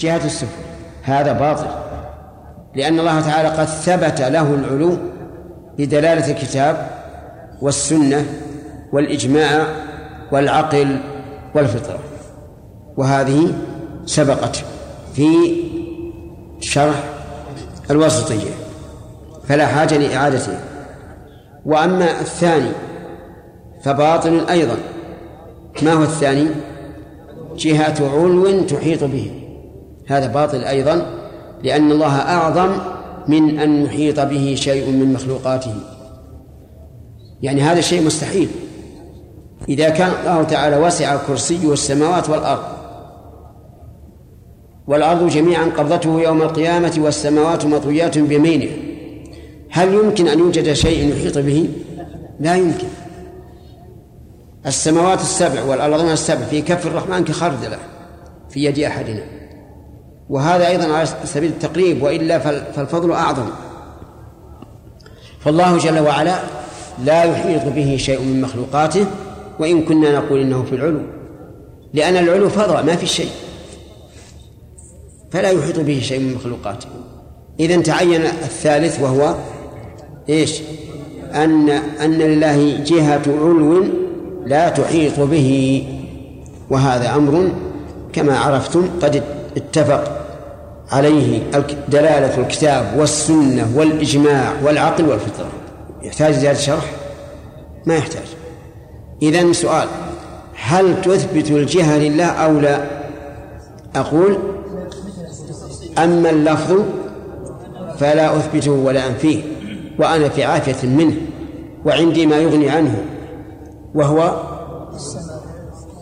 جهة السفل هذا باطل. لأن الله تعالى قد ثبت له العلو بدلالة الكتاب والسنة والإجماع والعقل والفطرة. وهذه سبقت في شرح الوسطية فلا حاجة لإعادتها. وأما الثاني فباطل أيضا. ما هو الثاني؟ جهة علو تحيط به. هذا باطل أيضا لأن الله أعظم من أن يحيط به شيء من مخلوقاته. يعني هذا الشيء مستحيل. إذا كان الله تعالى وسع كرسيه السماوات والأرض والأرض جميعا قبضته يوم القيامة والسماوات مطويات بيمينه. هل يمكن أن يوجد شيء يحيط به؟ لا يمكن. السماوات السبع والأرضون السبع في كف الرحمن كخردلة في يد أحدنا. وهذا أيضا على سبيل التقريب وإلا فالفضل أعظم. فالله جل وعلا لا يحيط به شيء من مخلوقاته وإن كنا نقول إنه في العلو لأن العلو فضاء ما في شيء. فلا يحيط به شيء من مخلوقاته. إذا تعين الثالث وهو إيش؟ أن أن لله جهة علو لا تحيط به. وهذا أمر كما عرفتم قد اتفق عليه دلالة الكتاب والسنة والإجماع والعقل والفطرة. يحتاج زيادة شرح؟ ما يحتاج. إذا سؤال هل تثبت الجهة لله أو لا؟ أقول أما اللفظ فلا أثبته ولا أنفيه وأنا في عافية منه وعندي ما يغني عنه وهو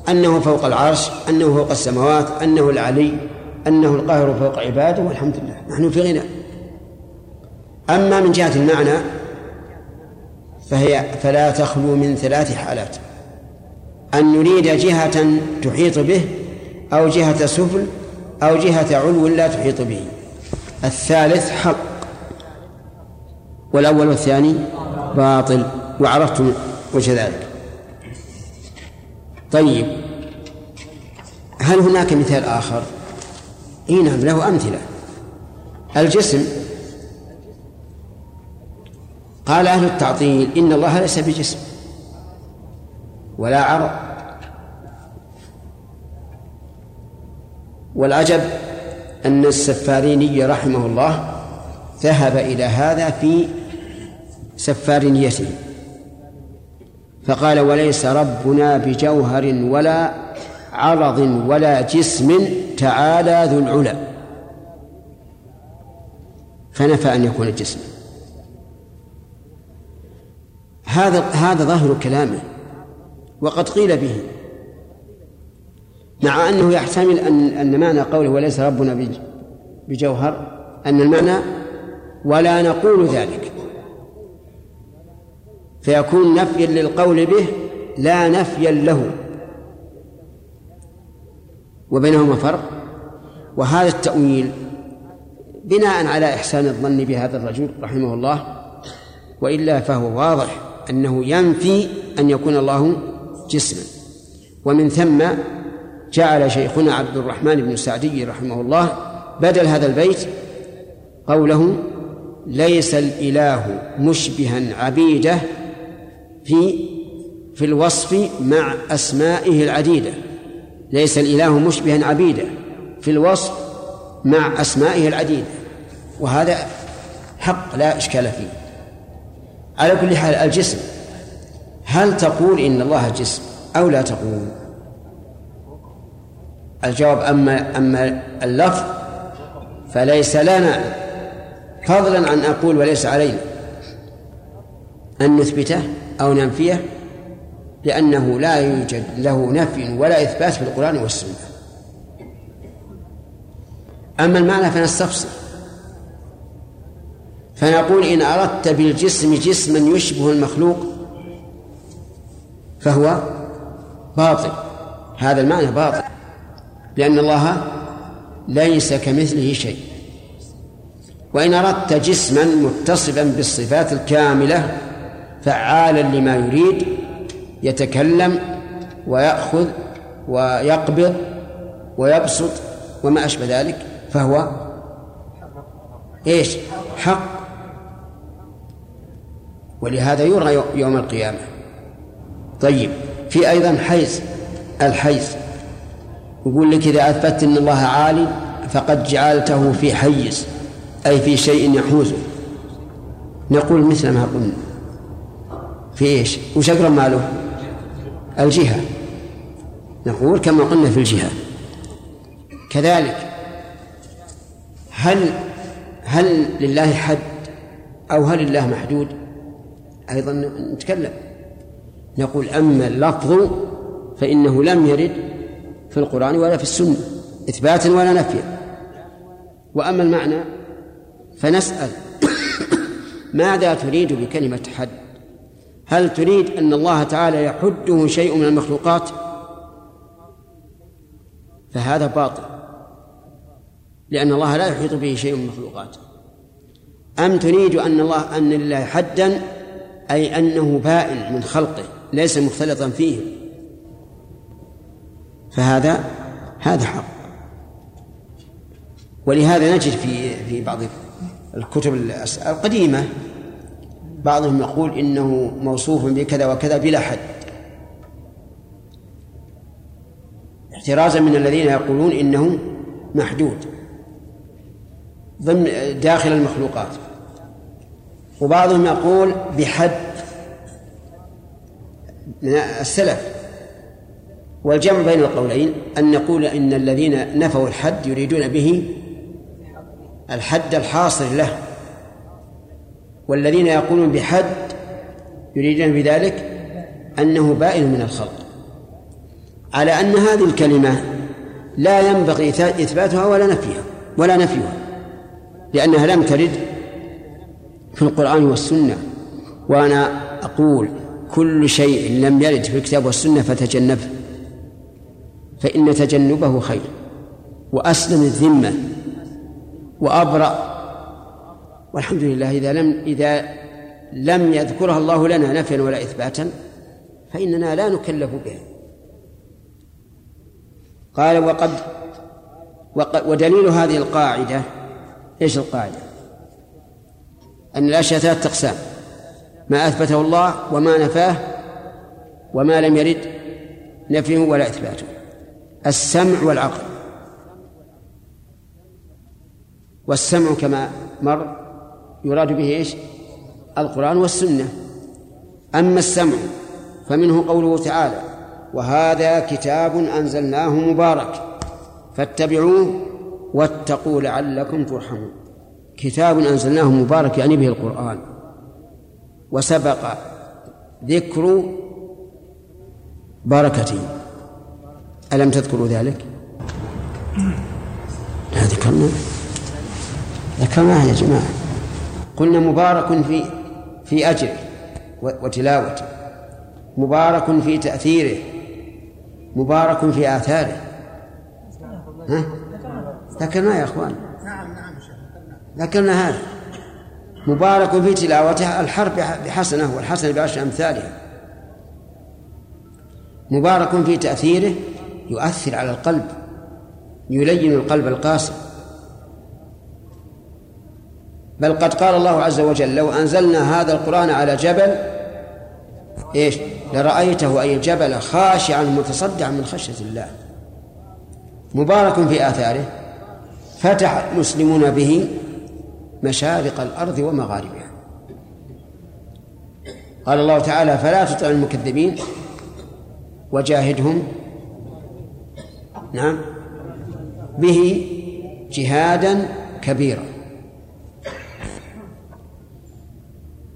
أنه فوق العرش أنه فوق السماوات أنه العلي أنه القاهر فوق عباده والحمد لله. نحن في غنى. أما من جهة المعنى فهي فلا تخلو من ثلاث حالات. أن نريد جهة تحيط به أو جهة سفل أو جهة علو لا تحيط به. الثالث حق. والأول والثاني باطل. وعرفتم وجه ذلك. طيب. هل هناك مثال آخر؟ إي نعم له أمثلة. الجسم. قال أهل التعطيل إن الله ليس بجسم ولا عرض والعجب أن السفاريني رحمه الله ذهب إلى هذا في سفارينيته فقال وليس ربنا بجوهر ولا عرض ولا جسم تعالى ذو العلا. فنفى أن يكون جسما هذا هذا ظاهر كلامه وقد قيل به. مع أنه يحتمل أن أن معنى قوله وليس ربنا بجوهر أن المعنى ولا نقول ذلك. فيكون نفيا للقول به لا نفيا له. وبينهما فرق. وهذا التأويل بناء على إحسان الظن بهذا الرجل رحمه الله وإلا فهو واضح أنه ينفي أن يكون الله جسما. ومن ثم جعل شيخنا عبد الرحمن بن سعدي رحمه الله بدل هذا البيت قوله ليس الإله مشبها عبيدة في في الوصف مع أسمائه العديدة ليس الإله مشبها عبيده في الوصف مع أسمائه العديدة وهذا حق لا إشكال فيه. على كل حال الجسم هل تقول إن الله جسم أو لا تقول؟ الجواب أما أما اللفظ فليس لنا فضلا عن أقول وليس علينا. أن نثبته أو ننفيه لأنه لا يوجد له نفي ولا إثبات في القرآن والسنة. أما المعنى فنستفسر. فنقول إن أردت بالجسم جسما يشبه المخلوق فهو باطل. هذا المعنى باطل. لأن الله ليس كمثله شيء. وإن أردت جسما متصفا بالصفات الكاملة فعالا لما يريد يتكلم ويأخذ ويقبض ويبسط وما أشبه ذلك فهو إيش؟ حق. ولهذا يرى يوم القيامة. طيب في أيضا حيز الحيز يقول لك إذا أثبت أن الله عالي فقد جعلته في حيز أي في شيء يحوزه. نقول مثل ما قلنا. في إيش؟ وش أقرب ماله؟ الجهة. نقول كما قلنا في الجهة. كذلك هل هل لله حد أو هل الله محدود؟ أيضا نتكلم. نقول أما اللفظ فإنه لم يرد في القرآن ولا في السنة إثباتا ولا نفيا. وأما المعنى فنسأل ماذا تريد بكلمة حد؟ هل تريد أن الله تعالى يحده شيء من المخلوقات؟ فهذا باطل لأن الله لا يحيط به شيء من المخلوقات. أم تريد أن الله أن لله حدا أي أنه بائن من خلقه ليس مختلطا فيه؟ فهذا هذا حق. ولهذا نجد في في بعض الكتب القديمة بعضهم يقول إنه موصوف بكذا وكذا بلا حد. احترازا من الذين يقولون إنه محدود ضمن داخل المخلوقات. وبعضهم يقول بحد من السلف. والجمع بين القولين أن نقول إن الذين نفوا الحد يريدون به الحد الحاصل له. والذين يقولون بحد يريدون بذلك أنه بائن من الخلق. على أن هذه الكلمة لا ينبغي إثباتها ولا نفيها ولا نفيها لأنها لم ترد في القرآن والسنة. وأنا أقول كل شيء لم يرد في الكتاب والسنة فتجنبه فإن تجنبه خير وأسلم الذمة وأبرأ والحمد لله إذا لم إذا لم يذكرها الله لنا نفيا ولا إثباتا فإننا لا نكلف بها. قال وقد, وقد ودليل هذه القاعدة إيش القاعدة؟ أن الأشياء ثلاثة أقسام ما أثبته الله وما نفاه وما لم يرد نفيه ولا إثباته السمع والعقل. والسمع كما مر يراد به إيش؟ القرآن والسنة. أما السمع فمنه قوله تعالى وهذا كتاب أنزلناه مبارك فاتبعوه واتقوا لعلكم ترحمون. كتاب أنزلناه مبارك يعني به القرآن. وسبق ذكر بركته ألم تذكروا ذلك؟ لا ذكرنا. ذكرناه يا جماعة. قلنا مبارك في في أجره وتلاوته. مبارك في تأثيره. مبارك في آثاره. ها؟ ذكرناه يا أخوان. نعم نعم ذكرنا هذا. مبارك في تلاوته الحرب بحسنة والحسنة بعشر أمثالها. مبارك في تأثيره يؤثر على القلب يلين القلب القاسي بل قد قال الله عز وجل لو أنزلنا هذا القرآن على جبل إيش؟ لرأيته أي الجبل خاشعا متصدعا من خشية الله. مبارك في آثاره. فتح المسلمون به مشارق الأرض ومغاربها. قال الله تعالى فلا تطع المكذبين وجاهدهم نعم به جهادا كبيرا.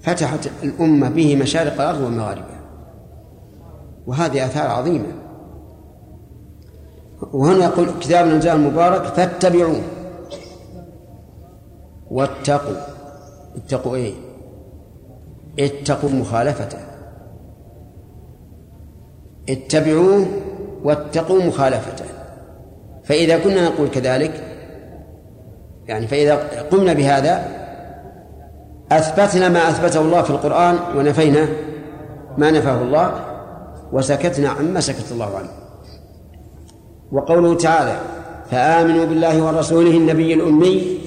فتحت الأمة به مشارق الأرض ومغاربها. وهذه آثار عظيمة. وهنا يقول كتاب الأنزال المبارك فاتبعوه. واتقوا. اتقوا إيه؟ اتقوا مخالفته. اتبعوه واتقوا مخالفته. فإذا كنا نقول كذلك يعني فإذا قمنا بهذا أثبتنا ما أثبته الله في القرآن ونفينا ما نفاه الله وسكتنا عما سكت الله عنه. وقوله تعالى فآمنوا بالله ورسوله النبي الأمي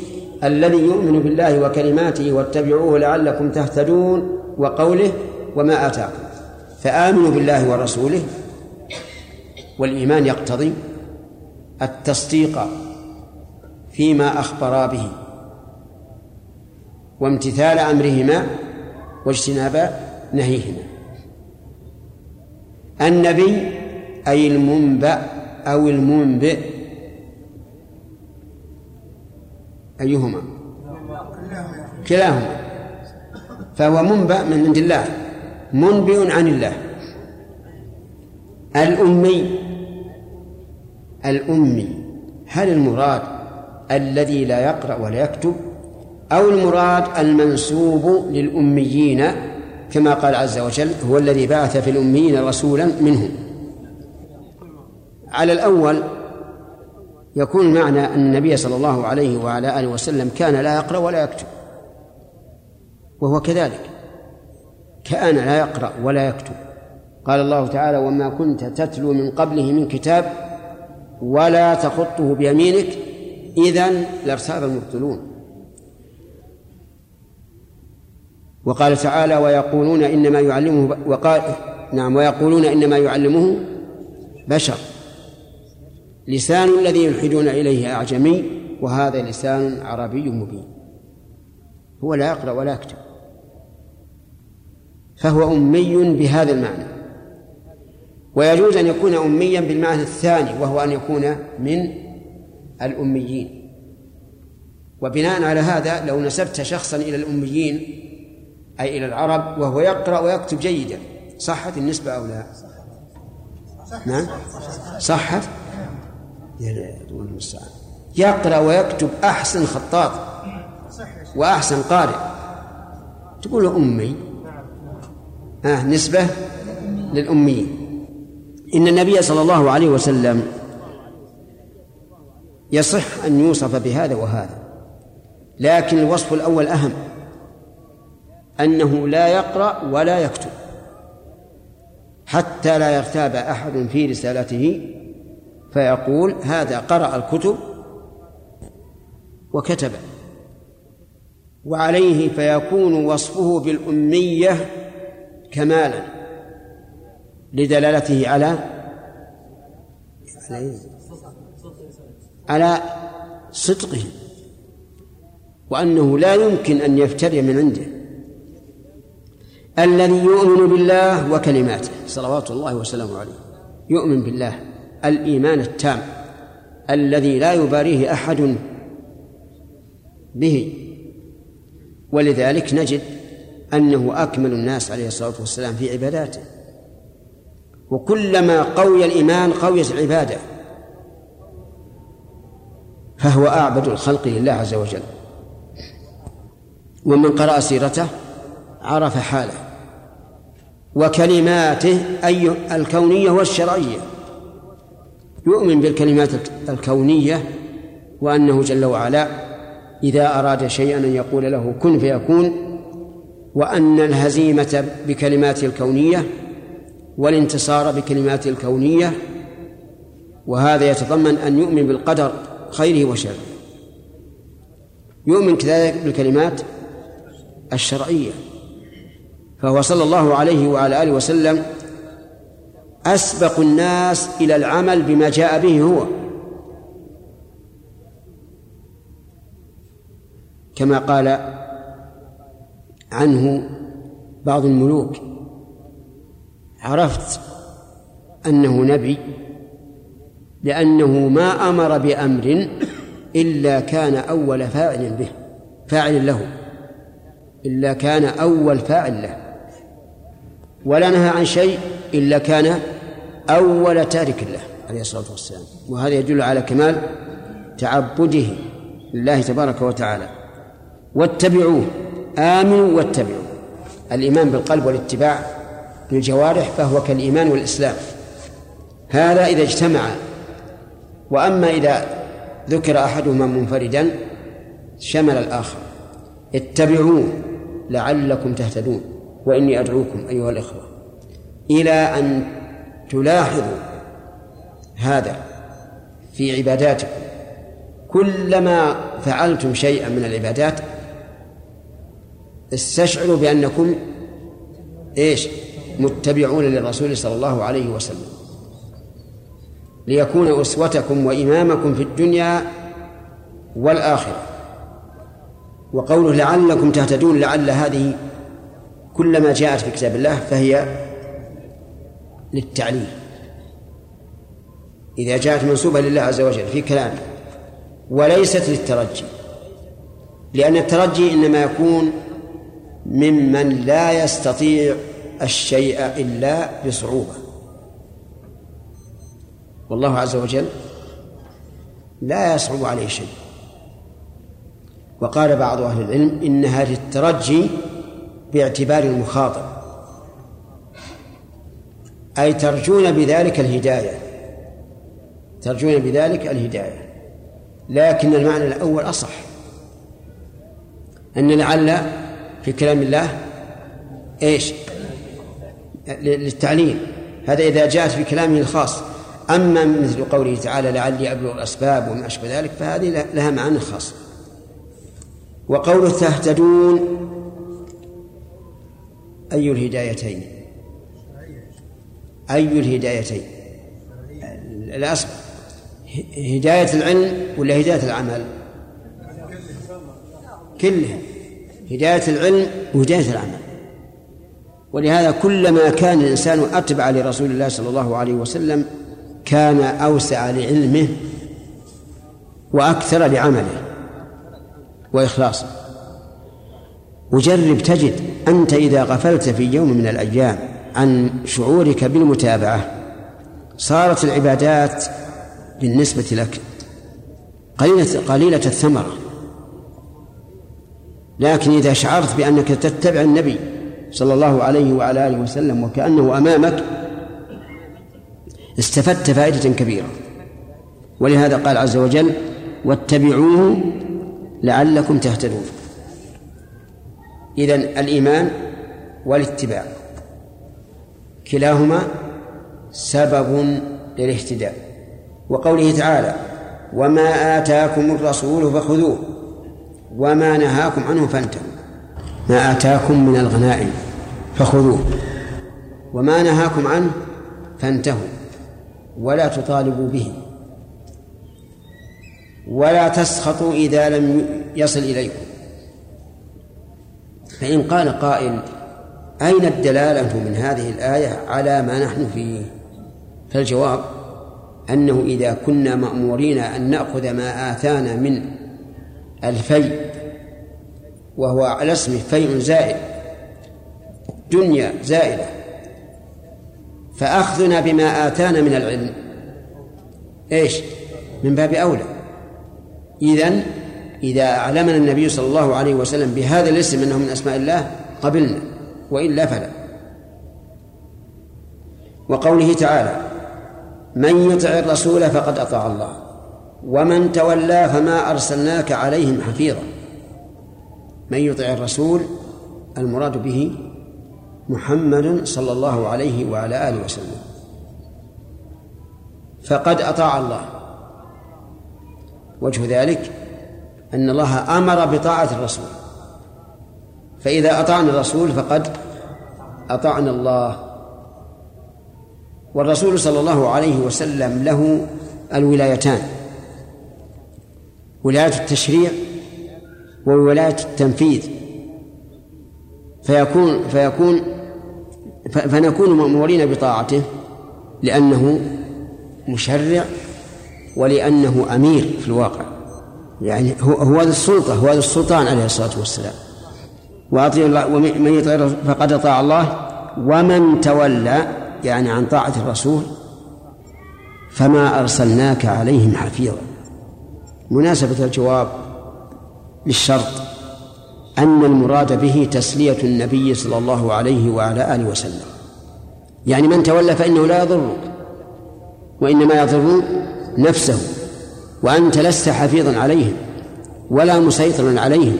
الذي يؤمن بالله وكلماته واتبعوه لعلكم تهتدون وقوله وما آتاكم. فآمنوا بالله ورسوله والإيمان يقتضي التصديق فيما أخبرا به. وامتثال أمرهما واجتناب نهيهما. النبي أي المنبأ أو المنبئ أيهما؟ كلاهما. فهو منبأ من عند الله منبئ عن الله. الأمي الأمي هل المراد الذي لا يقرأ ولا يكتب؟ أو المراد المنسوب للأميين كما قال عز وجل هو الذي بعث في الأميين رسولا منهم. على الأول يكون معنى أن النبي صلى الله عليه وعلى آله وسلم كان لا يقرأ ولا يكتب وهو كذلك. كان لا يقرأ ولا يكتب. قال الله تعالى وما كنت تتلو من قبله من كتاب ولا تخطه بيمينك. إذا لارتاب المبطلون. وقال تعالى ويقولون إنما يعلمه وقال نعم ويقولون إنما يعلمه بشر. لسان الذي يلحدون إليه أعجمي وهذا لسان عربي مبين. هو لا يقرأ ولا يكتب. فهو أمي بهذا المعنى. ويجوز أن يكون أميا بالمعنى الثاني وهو أن يكون من الأميين. وبناء على هذا لو نسبت شخصا إلى الأميين أي إلى العرب وهو يقرأ ويكتب جيدا. صحت النسبة أو لا؟ نعم؟ صحت؟ يقرأ ويكتب أحسن خطاط وأحسن قارئ. تقول أمي. آه نسبة للأميين. إن النبي صلى الله عليه وسلم يصح أن يوصف بهذا وهذا لكن الوصف الأول أهم. أنه لا يقرأ ولا يكتب حتى لا يرتاب أحد في رسالته فيقول هذا قرأ الكتب وكتب وعليه فيكون وصفه بالأمية كمالا لدلالته على على صدقه وأنه لا يمكن أن يفتري من عنده الذي يؤمن بالله وكلماته. صلوات الله وسلامه عليه. يؤمن بالله. الإيمان التام. الذي لا يباريه أحد به. ولذلك نجد أنه أكمل الناس عليه الصلاة والسلام في عباداته. وكلما قوي الإيمان قويت العبادة فهو أعبد الخلق لله عز وجل. ومن قرأ سيرته عرف حاله. وكلماته أي الكونية والشرعية. يؤمن بالكلمات الكونية وأنه جل وعلا إذا أراد شيئا أن يقول له كن فيكون وأن الهزيمة بكلماته الكونية والانتصار بكلماته الكونية وهذا يتضمن أن يؤمن بالقدر خيره وشره. يؤمن كذلك بالكلمات الشرعية. فهو صلى الله عليه وعلى آله وسلم أسبق الناس إلى العمل بما جاء به هو. كما قال عنه بعض الملوك عرفت أنه نبي لأنه ما أمر بأمر إلا كان أول فاعل به فاعل له إلا كان أول فاعل له. ولا نهى عن شيء إلا كان أول تارك له عليه الصلاة والسلام. وهذا يدل على كمال تعبده لله تبارك وتعالى. واتبعوه آمنوا واتبعوا الإيمان بالقلب والاتباع بالجوارح فهو كالإيمان والإسلام. هذا إذا اجتمع وأما إذا ذكر أحدهما منفردا شمل الآخر. اتبعوه لعلكم تهتدون. وإني أدعوكم أيها الإخوة إلى أن تلاحظوا هذا في عباداتكم. كلما فعلتم شيئا من العبادات استشعروا بأنكم إيش؟ متبعون للرسول صلى الله عليه وسلم. ليكون أسوتكم وإمامكم في الدنيا والآخرة. وقوله لعلكم تهتدون لعل هذه كلما جاءت في كتاب الله فهي للتعليل. إذا جاءت منسوبة لله عز وجل في كلامه وليست للترجي لأن الترجي إنما يكون ممن لا يستطيع الشيء إلا بصعوبة. والله عز وجل لا يصعب عليه شيء. وقال بعض أهل العلم إنها للترجي باعتبار المخاطب. أي ترجون بذلك الهداية. ترجون بذلك الهداية. لكن المعنى الأول أصح. أن لعل في كلام الله إيش؟ للتعليل. هذا إذا جاءت في كلامه الخاص. أما مثل قوله تعالى لعلي أبلغ الأسباب وما أشبه ذلك فهذه لها معنى خاص. وقوله تهتدون أي الهدايتين؟ أي الهدايتين؟ الأصل هداية العلم ولا هداية العمل؟ كلها. هداية العلم وهداية العمل. ولهذا كلما كان الإنسان أتبع لرسول الله صلى الله عليه وسلم كان أوسع لعلمه وأكثر لعمله وإخلاصه. وجرب تجد أنت إذا غفلت في يوم من الأيام عن شعورك بالمتابعة صارت العبادات بالنسبة لك قليلة قليلة الثمرة. لكن إذا شعرت بأنك تتبع النبي صلى الله عليه وعلى آله وسلم وكأنه أمامك استفدت فائدة كبيرة. ولهذا قال عز وجل واتبعوه لعلكم تهتدون. إذن الإيمان والاتباع. كلاهما سبب للاهتداء. وقوله تعالى وما آتاكم الرسول فخذوه وما نهاكم عنه فانتهوا. ما آتاكم من الغنائم فخذوه وما نهاكم عنه فانتهوا ولا تطالبوا به ولا تسخطوا إذا لم يصل إليكم. فإن قال قائل أين الدلالة من هذه الآية على ما نحن فيه؟ فالجواب أنه إذا كنا مأمورين أن نأخذ ما آتانا من الفيء وهو على اسمه فيء زائد دنيا زائلة فأخذنا بما آتانا من العلم. إيش؟ من باب أولى. إذن إذا أعلمنا النبي صلى الله عليه وسلم بهذا الاسم أنه من أسماء الله قبلنا وإلا فلا. وقوله تعالى من يطع الرسول فقد أطاع الله ومن تولى فما أرسلناك عليهم حفيظا. من يطع الرسول المراد به محمد صلى الله عليه وعلى آله وسلم. فقد أطاع الله. وجه ذلك أن الله أمر بطاعة الرسول. فإذا أطعنا الرسول فقد أطعنا الله. والرسول صلى الله عليه وسلم له الولايتان ولاية التشريع وولاية التنفيذ. فيكون فيكون فنكون مأمورين بطاعته لأنه مشرع ولأنه أمير في الواقع. يعني هو هو السلطة هو ذو السلطان عليه الصلاة والسلام. وأطيع الله ومن يطيع فقد أطاع الله. ومن تولى يعني عن طاعة الرسول فما أرسلناك عليهم حفيظا. مناسبة الجواب للشرط أن المراد به تسلية النبي صلى الله عليه وعلى آله وسلم. يعني من تولى فإنه لا يضر وإنما يضر نفسه. وأنت لست حفيظا عليهم ولا مسيطرا عليهم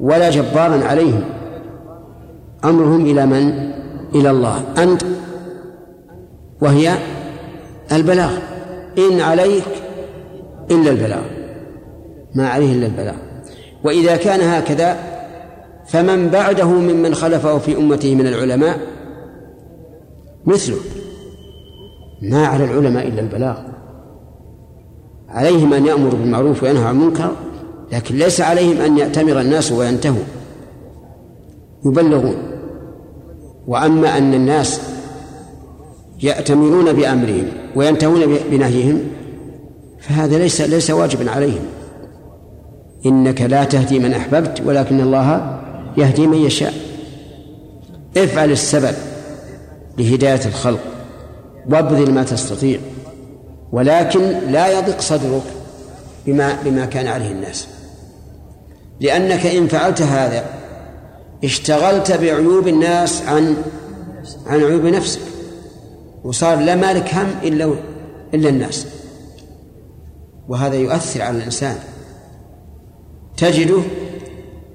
ولا جبارا عليهم. أمرهم إلى من؟ إلى الله. أنت وهي البلاغ. إن عليك إلا البلاغ. ما عليه إلا البلاغ. وإذا كان هكذا فمن بعده ممن خلفه في أمته من العلماء؟ مثله. ما على العلماء إلا البلاغ. عليهم أن يأمروا بالمعروف وينهوا عن المنكر لكن ليس عليهم أن يأتمر الناس وينتهوا. يبلغون. وأما أن الناس يأتمرون بأمرهم وينتهون بنهيهم فهذا ليس ليس واجبا عليهم. إنك لا تهدي من أحببت ولكن الله يهدي من يشاء. افعل السبب لهداية الخلق وابذل ما تستطيع. ولكن لا يضق صدرك بما بما كان عليه الناس. لأنك إن فعلت هذا اشتغلت بعيوب الناس عن عن عيوب نفسك وصار لا مالك هم إلا إلا الناس. وهذا يؤثر على الإنسان. تجده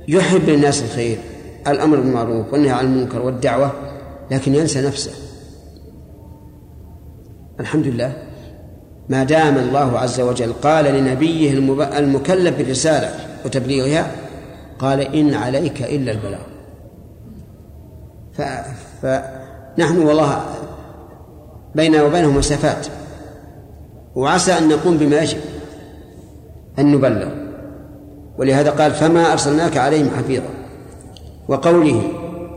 يحب للناس الخير الأمر بالمعروف والنهي عن المنكر والدعوة لكن ينسى نفسه. الحمد لله. ما دام الله عز وجل قال لنبيه المكلف بالرسالة وتبليغها قال إن عليك إلا البلاغ. فنحن والله بيننا وبينهم مسافات وعسى أن نقوم بما يجب أن نبلغ. ولهذا قال فما أرسلناك عليهم حفيظا. وقوله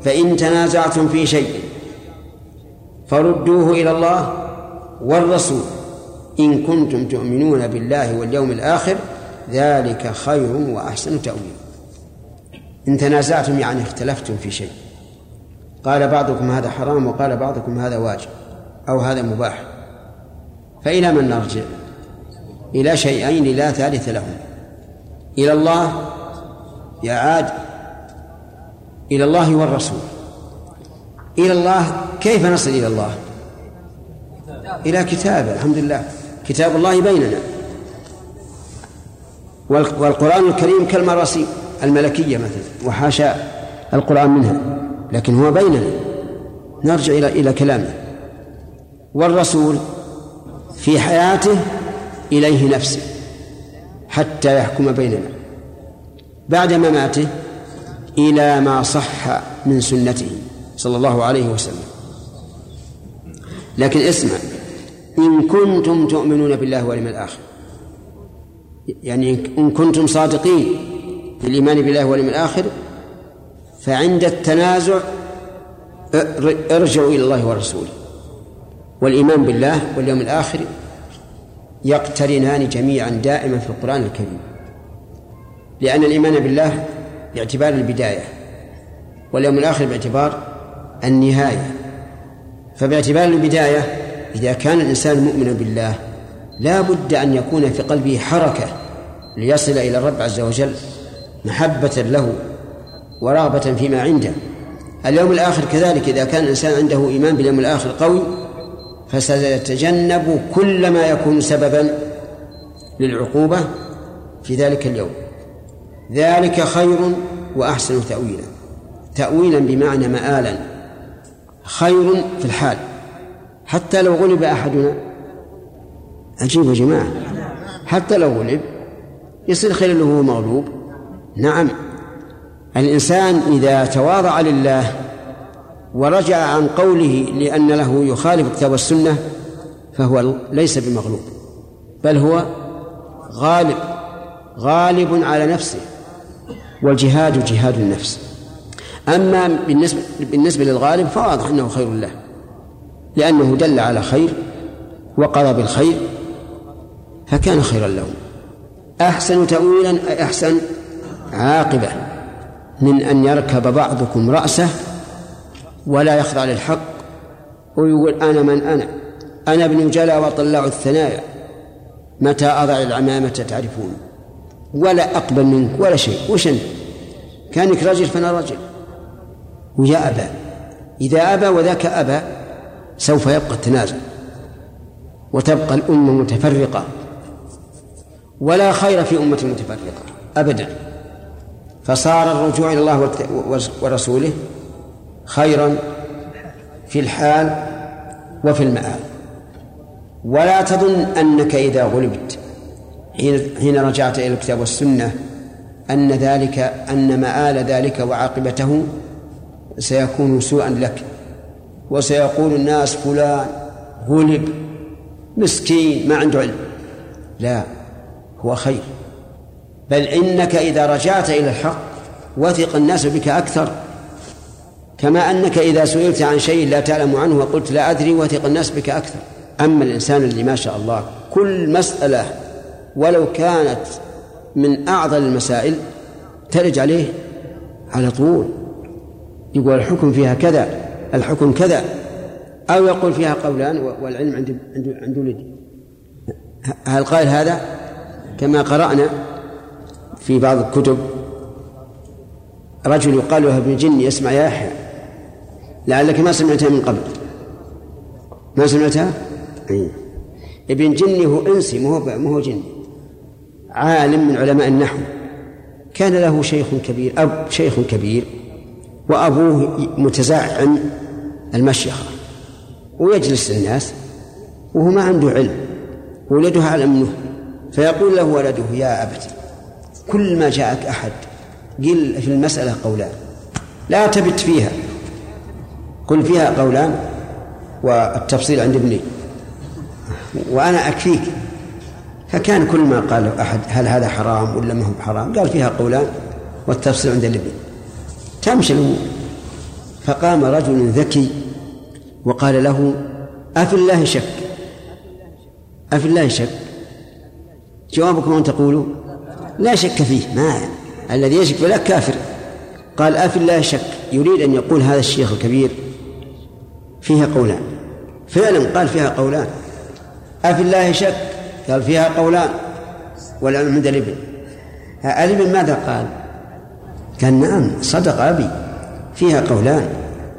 فإن تنازعتم في شيء فردوه إلى الله والرسول. إن كنتم تؤمنون بالله واليوم الآخر ذلك خير وأحسن تأويلا إن تنازعتم يعني اختلفتم في شيء. قال بعضكم هذا حرام وقال بعضكم هذا واجب أو هذا مباح. فإلى من نرجع؟ إلى شيئين لا ثالث لهم. إلى الله يا عاد. إلى الله والرسول. إلى الله كيف نصل إلى الله؟ إلى كتابه الحمد لله. كتاب الله بيننا. والقرآن الكريم كالمراسيل الملكية مثلا وحاشا القرآن منها لكن هو بيننا. نرجع إلى إلى كلامه. والرسول في حياته إليه نفسه حتى يحكم بيننا. بعد مماته إلى ما صح من سنته صلى الله عليه وسلم. لكن اسمع. إن كنتم تؤمنون بالله واليوم الآخر. يعني إن كنتم صادقين في الإيمان بالله واليوم الآخر فعند التنازع ارجعوا إلى الله ورسوله. والإيمان بالله واليوم الآخر يقترنان جميعا دائما في القرآن الكريم. لأن الإيمان بالله باعتبار البداية واليوم الآخر باعتبار النهاية. فباعتبار البداية إذا كان الإنسان مؤمنا بالله لا بد أن يكون في قلبه حركة ليصل إلى الرب عز وجل محبة له ورغبة فيما عنده. اليوم الآخر كذلك إذا كان الإنسان عنده إيمان باليوم الآخر قوي فسيتجنب كل ما يكون سببا للعقوبة في ذلك اليوم. ذلك خير وأحسن تأويلا. تأويلا بمعنى مآلا. خير في الحال. حتى لو غلب أحدنا. عجيب يا جماعة. حتى لو غلب يصير خير له مغلوب. نعم. الإنسان إذا تواضع لله ورجع عن قوله لأن له يخالف الكتاب والسنة فهو ليس بمغلوب بل هو غالب غالب على نفسه والجهاد جهاد النفس. أما بالنسبة, بالنسبة للغالب فواضح أنه خير له. لأنه دل على خير وقضى بالخير فكان خيرا له. أحسن تأويلا أي أحسن عاقبة من أن يركب بعضكم رأسه ولا يخضع للحق ويقول أنا من أنا. أنا ابن جلا وطلاع الثنايا. متى أضع العمامة تعرفون؟ ولا أقبل منك ولا شيء. وش أنت؟ كأنك رجل فأنا رجل. ويا أبا. إذا أبى وذاك أبى سوف يبقى التنازل وتبقى الأمة متفرقة. ولا خير في أمة متفرقة أبدا. فصار الرجوع إلى الله ورسوله خيرا في الحال وفي المآل. ولا تظن أنك إذا غلبت حين رجعت إلى الكتاب والسنة أن ذلك أن مآل ذلك وعاقبته سيكون سوءا لك. وسيقول الناس فلان غلب مسكين ما عنده علم. لا هو خير. بل إنك إذا رجعت إلى الحق وثق الناس بك أكثر. كما أنك إذا سئلت عن شيء لا تعلم عنه وقلت لا أدري وثق الناس بك أكثر. أما الإنسان اللي ما شاء الله كل مسألة ولو كانت من أعظم المسائل ترج عليه على طول. يقول الحكم فيها كذا. الحكم كذا. أو يقول فيها قولان والعلم عند عند ولدي هل قال هذا؟ كما قرأنا في بعض الكتب. رجل يقال له ابن جني يسمع يا يحيى لعلك ما سمعتها من قبل. ما سمعتها؟ أي. ابن جني هو إنسي مو هو هو جني عالم من علماء النحو. كان له شيخ كبير أب شيخ كبير وأبوه متزعم. المشيخة ويجلس الناس وهو ما عنده علم ولده أعلم منه فيقول له ولده يا أبت كل ما جاءك أحد قل في المسألة قولان لا تبت فيها قل فيها قولان والتفصيل عند ابني وأنا أكفيك. فكان كل ما قال أحد هل هذا حرام ولا ما هو حرام؟ قال فيها قولان والتفصيل عند الابن تمشي الأمور. فقام رجل ذكي وقال له أفي الله شك؟ أفي الله شك؟ جوابكم أن تقولوا لا شك فيه ما الذي يشك فلا كافر. قال أفي الله شك؟ يريد أن يقول هذا الشيخ الكبير فيها قولان. فعلا قال فيها قولان. أفي الله شك؟ قال فيها قولان. والعلم عند الابن الابن ماذا قال؟ قال نعم صدق أبي. فيها قولان.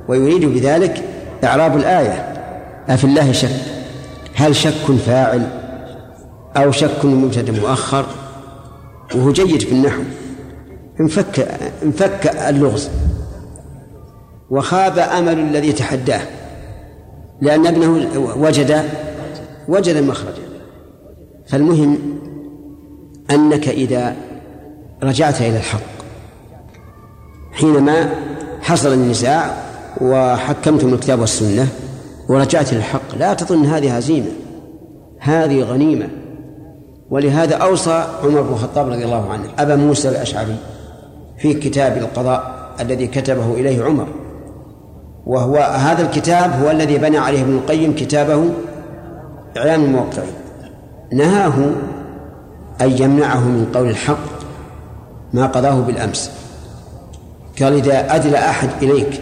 ويريد بذلك إعراب الآية أفي الله شك. هل شك فاعل أو شك مبتدأ مؤخر؟ وهو جيد في النحو. انفك انفك اللغز. وخاب أمل الذي تحداه. لأن ابنه وجد وجد مخرجا فالمهم أنك إذا رجعت إلى الحق حينما حصل النزاع وحكمتم الكتاب والسنة ورجعت إلى الحق لا تظن هذه هزيمة هذه غنيمة. ولهذا أوصى عمر بن الخطاب رضي الله عنه أبا موسى الأشعري في كتاب القضاء الذي كتبه إليه عمر. وهو هذا الكتاب هو الذي بنى عليه ابن القيم كتابه إعلام الموقعين نهاه أن يمنعه من قول الحق ما قضاه بالأمس. قال إذا أدلى أحد إليك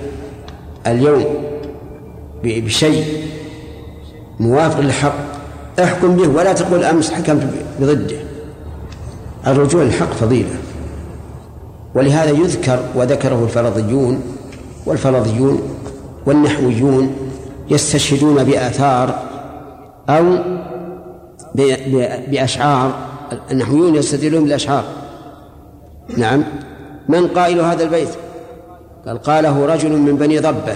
اليوم بشيء موافق للحق احكم به ولا تقول أمس حكمت بضده. الرجوع للحق فضيلة. ولهذا يذكر وذكره الفرضيون والفرضيون والنحويون يستشهدون بآثار أو بأشعار. النحويون يستدلون بالأشعار. نعم. من قائل هذا البيت؟ قال قاله رجل من بني ضبة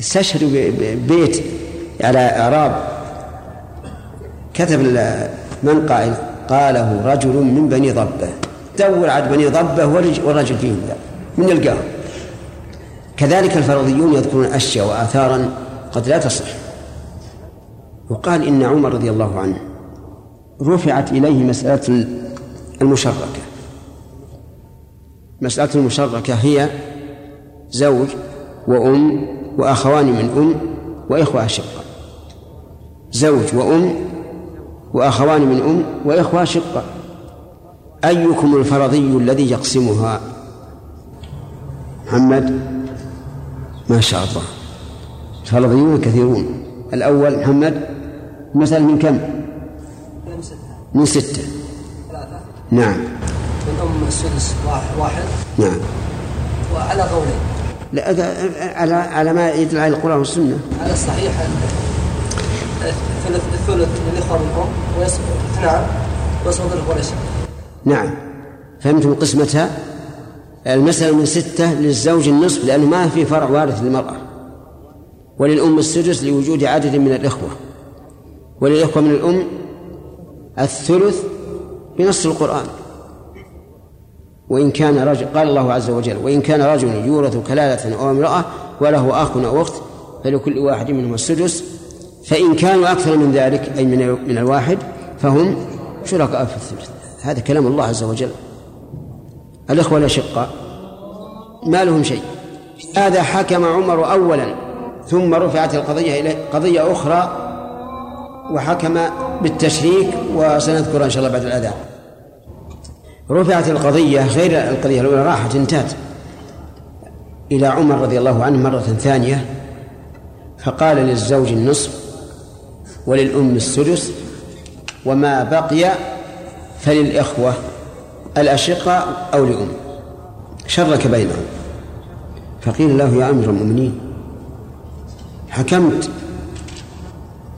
استشهدوا ببيت على إعراب. كتب من قائل قاله رجل من بني ضبة. دور على بني ضبة والرجل فيهم من يلقاهم. كذلك الفرضيون يذكرون أشياء وآثارا قد لا تصح. وقال إن عمر رضي الله عنه رفعت إليه مسألة المشركة. مسألة المشركة هي زوج وأم وأخوان من أم وإخوة أشقة. زوج وأم وأخوان من أم وإخوة أشقة. أيكم الفرضي الذي يقسمها؟ محمد ما شاء الله. الفرضيون كثيرون. الأول محمد مثلا من كم؟ من ستة. نعم. السدس واحد. نعم. وعلى قولين لا على على ما يدل على القرآن والسنة. على الصحيح الثلث الثلث للإخوة من أم ويسقط اثنان ويسقط الإخوة ليس نعم. فهمتم قسمتها؟ المسألة من ستة للزوج النصف لأنه ما في فرع وارث للمرأة. وللأم السدس لوجود عدد من الإخوة. وللإخوة من الأم الثلث بنص القرآن. وإن كان رجل قال الله عز وجل وإن كان رجل يورث كلالة أو امرأة وله أخ أو أخت فلكل واحد منهم السدس فإن كانوا أكثر من ذلك أي من من الواحد فهم شركاء في الثلث. هذا كلام الله عز وجل. الإخوة الأشقاء ما لهم شيء. هذا حكم عمر أولا ثم رفعت القضية إلى قضية أخرى وحكم بالتشريك وسنذكر إن شاء الله بعد الأذان. رفعت القضية غير القضية الأولى راحت انتهت. إلى عمر رضي الله عنه مرة ثانية فقال للزوج النصف وللأم السدس وما بقي فللإخوة الأشقاء أو لأم. شرك بينهم. فقيل له يا أمير المؤمنين حكمت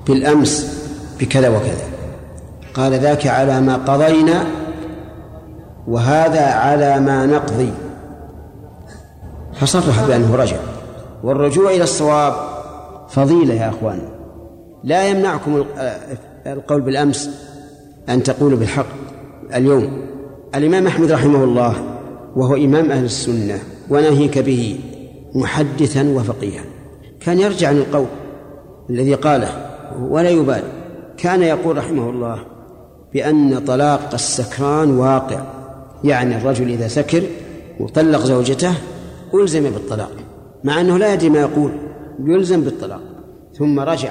بالأمس بكذا وكذا. قال ذاك على ما قضينا وهذا على ما نقضي. فصرح بأنه رجع. والرجوع إلى الصواب فضيلة يا أخوان. لا يمنعكم القول بالأمس أن تقولوا بالحق اليوم. الإمام أحمد رحمه الله وهو إمام أهل السنة وناهيك به محدثا وفقيها. كان يرجع عن القول الذي قاله ولا يبالي كان يقول رحمه الله بأن طلاق السكران واقع. يعني الرجل إذا سكر وطلق زوجته ألزم بالطلاق مع أنه لا يدري ما يقول يلزم بالطلاق. ثم رجع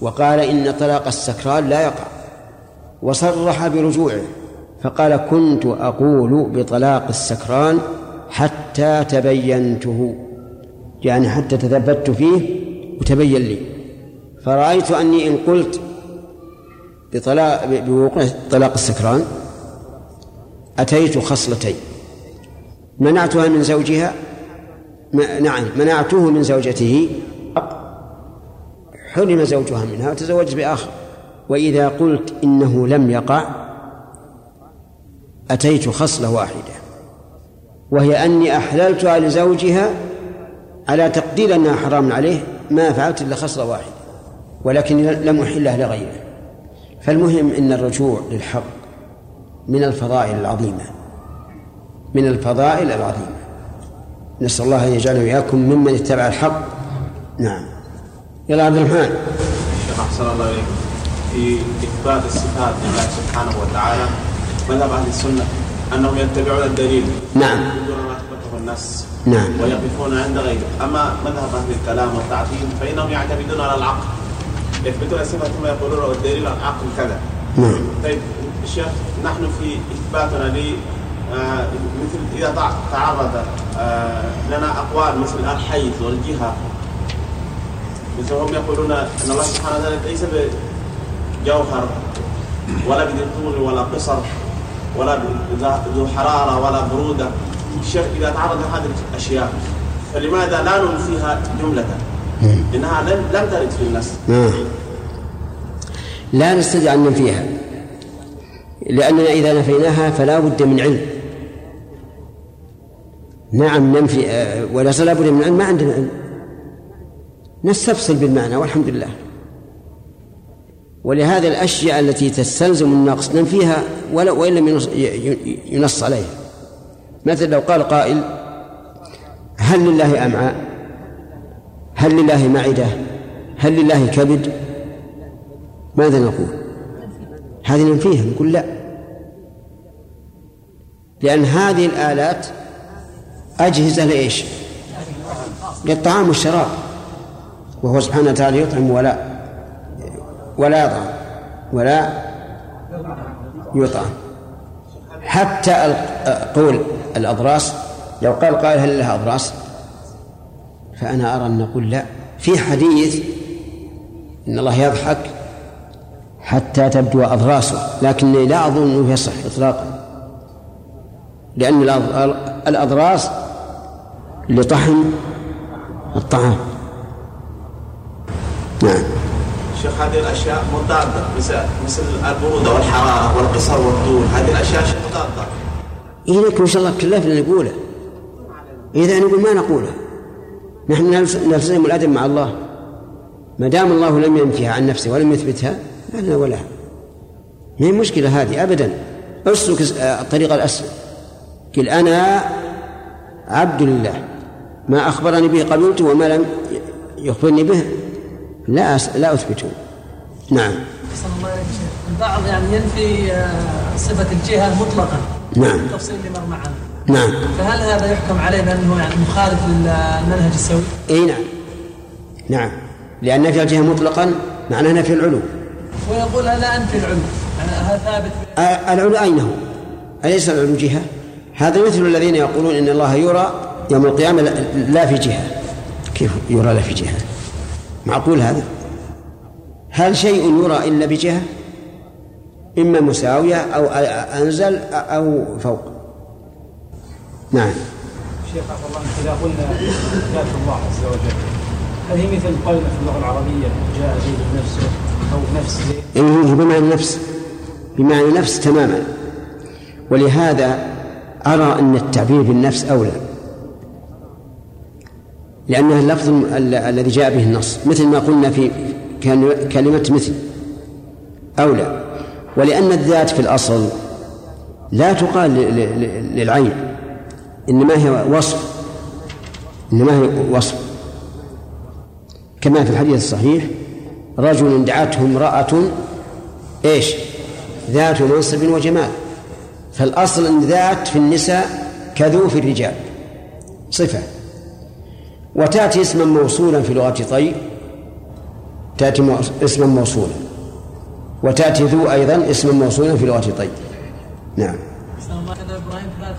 وقال إن طلاق السكران لا يقع وصرح برجوعه فقال كنت أقول بطلاق السكران حتى تبينته يعني حتى تثبت فيه وتبين لي. فرأيت أني إن قلت بطلاق بوقوع طلاق السكران أتيت خصلتين منعتها من زوجها؟ نعم منعته من زوجته. حرم زوجها منها وتزوجت بآخر. وإذا قلت إنه لم يقع أتيت خصلة واحدة. وهي أني أحللتها لزوجها على تقدير أنها حرام عليه ما فعلت إلا خصلة واحدة ولكن لم أحلها لغيره. فالمهم أن الرجوع للحق من الفضائل العظيمة. من الفضائل العظيمة. نسأل الله أن يجعلنا وإياكم ممن اتبع الحق. نعم. يلا عبد الرحمن. شيخ أحسن الله إليكم في إثبات الصفات لله سبحانه وتعالى مذهب أهل السنة أنهم يتبعون الدليل. نعم. دون ما أثبته النص نعم. ويقفون عند غيره. أما مذهب أهل الكلام والتعطيل فإنهم يعتمدون على العقل. يثبتون الصفة ثم يقولون والدليل العقل كذا. نعم. طيب الشيخ نحن في إثباتنا ل آه، مثل تع- تعرض آه، لنا أقوال مثل الحيث والجهة. مثل هم يقولون أن الله سبحانه وتعالى ليس بجوهر ولا بذي طول ولا قصر ولا ذو حرارة ولا برودة. الشيخ إذا تعرض لهذه الأشياء فلماذا لا ننفيها جملة؟ إنها لم لم ترد في النص. لا نستطيع أن ننفيها. لأننا إذا نفيناها فلا بد من علم. نعم ننفي آه، ولا لا بد من علم. ما عندنا علم. نستفصل بالمعنى والحمد لله. ولهذا الأشياء التي تستلزم النقص ننفيها ولا وإن لم ينص, عليها. مثل لو قال قائل هل لله أمعاء؟ هل لله معدة؟ هل لله كبد؟ ماذا نقول؟ هذه ننفيها نقول لا. لأن هذه الآلات أجهزة لإيش؟ للطعام والشراب. وهو سبحانه وتعالى يطعم ولا ولا يطعم ولا يطعم. حتى قول الأضراس لو قال قائل هل لها أضراس؟ فأنا أرى أن نقول لا. في حديث إن الله يضحك حتى تبدو أضراسه لكني لا أظن أنه يصح إطلاقا. لأن الأض- الأضراس لطحن الطعام. نعم. شيخ هذه الأشياء مضادة مثل مثل البرودة والحرارة والقصر والطول. هذه الأشياء شيء مضادة. إيه لكن شاء الله كلفنا نقوله. إذا نقول ما نقوله؟ نحن نلتزم الأدب مع الله. ما دام الله لم ينفيها عن نفسه ولم يثبتها ما لنا ولها ما هي مشكلة هذه أبدا. أسلك الطريق الأسلم قل أنا عبد لله ما أخبرني به قبلته وما لم يخبرني به لا لا أثبته نعم. الله البعض يعني ينفي آه، صفة الجهة مطلقا نعم. التفصيل اللي مر معنا نعم. فهل هذا يحكم عليه بأنه يعني مخالف للمنهج السوي؟ إي نعم. نعم. لأن نفي الجهة مطلقا معناه نفي العلو. ويقول هذا أنفي العلو. يعني هذا ثابت. آه، العلو أين هو؟ أليس العلو جهة؟ هذا مثل الذين يقولون إن الله يرى يوم القيامة لا في جهة كيف يرى لا في جهة؟ معقول هذا؟ هل شيء يرى إلا بجهة؟ إما مساوية أو أنزل أو فوق نعم شيخ الله إذا قلنا ذات الله عز وجل هل هي مثل قولنا في اللغة العربية جاء زيد بنفسه أو نفس زيد؟ إيه بمعنى نفس بمعنى نفس تماما ولهذا أرى أن التعبير بالنفس أولى. لأنه اللفظ الذي جاء به النص مثل ما قلنا في كلمة مثل أولى. ولأن الذات في الأصل لا تقال للعين إنما هي وصف إنما هي وصف. كما في الحديث الصحيح رجل دعته امرأة إيش؟ ذات منصب وجمال. فالأصل أن ذات في النساء كذو في الرجال. صفة. وتأتي اسما موصولا في لغة طي تأتي اسما موصولا. وتأتي ذو أيضا اسما موصولا في لغة طي. نعم.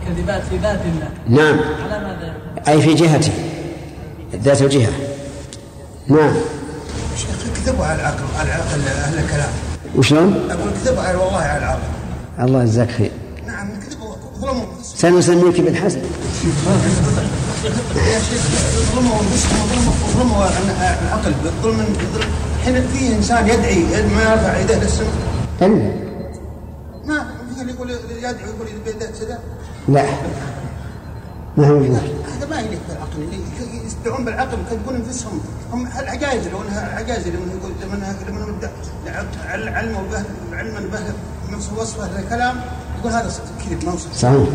كذبات في ذات الله نعم. على ماذا؟ أي في جهته. ذات الجهة. نعم. شيخ كذبوا على العقل على العقل أهل الكلام. وشلون؟ أقول كذبوا على والله على العقل. الله يجزاك خير. نعم سنسميك بالحسن يا شيخ ظلموا ظلموا ظلموا العقل ظلم الحين في انسان يدعي ما يرفع يديه للسماء أيوه ما في يقول يدعو يقول بيده كذا لا ما هو هذا ما يليق بالعقل يستدعون بالعقل يكذبون انفسهم هم العجائز لو انها العجائز لمن يقول لمن لمن علم به علما به وصفه الكلام يقول هذا كذب ما صحيح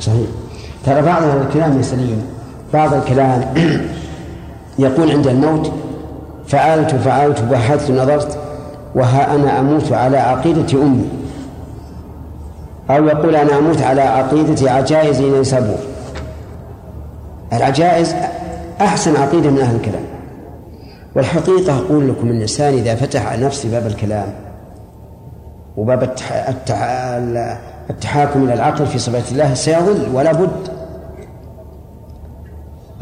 صحيح. ترى بعض الكلام يا سليم بعض الكلام يقول عند الموت فعلت فعلت بحثت نظرت وها أنا أموت على عقيدة أمي. أو يقول أنا أموت على عقيدة عجائز نيسابور العجائز أحسن عقيدة من أهل الكلام. والحقيقة أقول لكم الإنسان إذا فتح على نفسه باب الكلام وباب التحاكم إلى العقل في صفات الله سيظل ولا بد.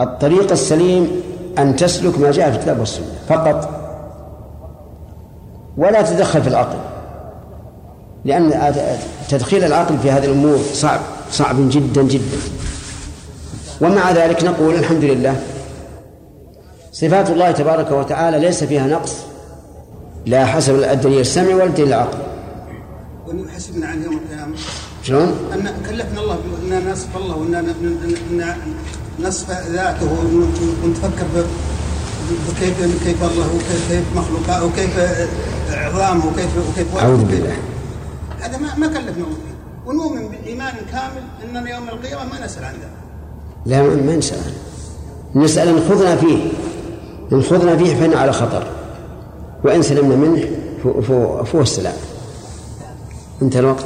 الطريق السليم أن تسلك ما جاء في الكتاب والسنة فقط ولا تدخل في العقل لأن تدخيل العقل في هذه الأمور صعب صعب جدا جدا. ومع ذلك نقول الحمد لله صفات الله تبارك وتعالى ليس فيها نقص لا حسب الدليل السمع ولا الدليل العقل. حسبنا عن يوم القيامة. شلون؟ أن كلفنا الله أن نصف الله وأن نصف ذاته ونتفكر كيف كيف الله وكيف كيف مخلوقاته وكيف عظامه وكيف وكيف أعوذ بالله. هذا ما ما كلفنا الله فيه. ونؤمن بالايمان كامل أننا يوم القيامة ما نسأل عن ذلك. لا ما نسأل نسأل إن خضنا فيه. إن خضنا فيه فإن على خطر. وإن سلمنا منه فهو السلام. انتهى الوقت.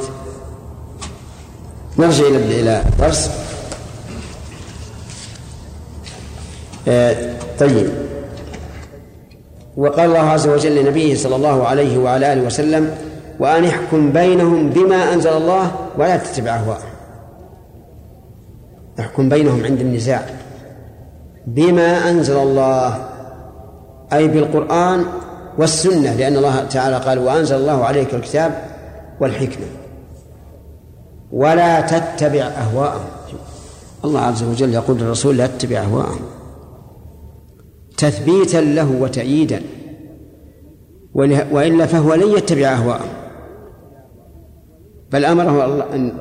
نرجع إلى إلى درس. آه طيب. وقال الله عز وجل لنبيه صلى الله عليه وعلى آله وسلم وأن احكم بينهم بما أنزل الله ولا تتبع أهواءهم. احكم بينهم عند النزاع. بما أنزل الله أي بالقرآن والسنة لأن الله تعالى قال وأنزل الله عليك الكتاب والحكمة. ولا تتبع أهواءهم. الله عز وجل يقول للرسول لا تتبع أهواءهم. تثبيتا له وتأييدا. وإلا فهو لن يتبع أهواءهم. بل أمره الله أن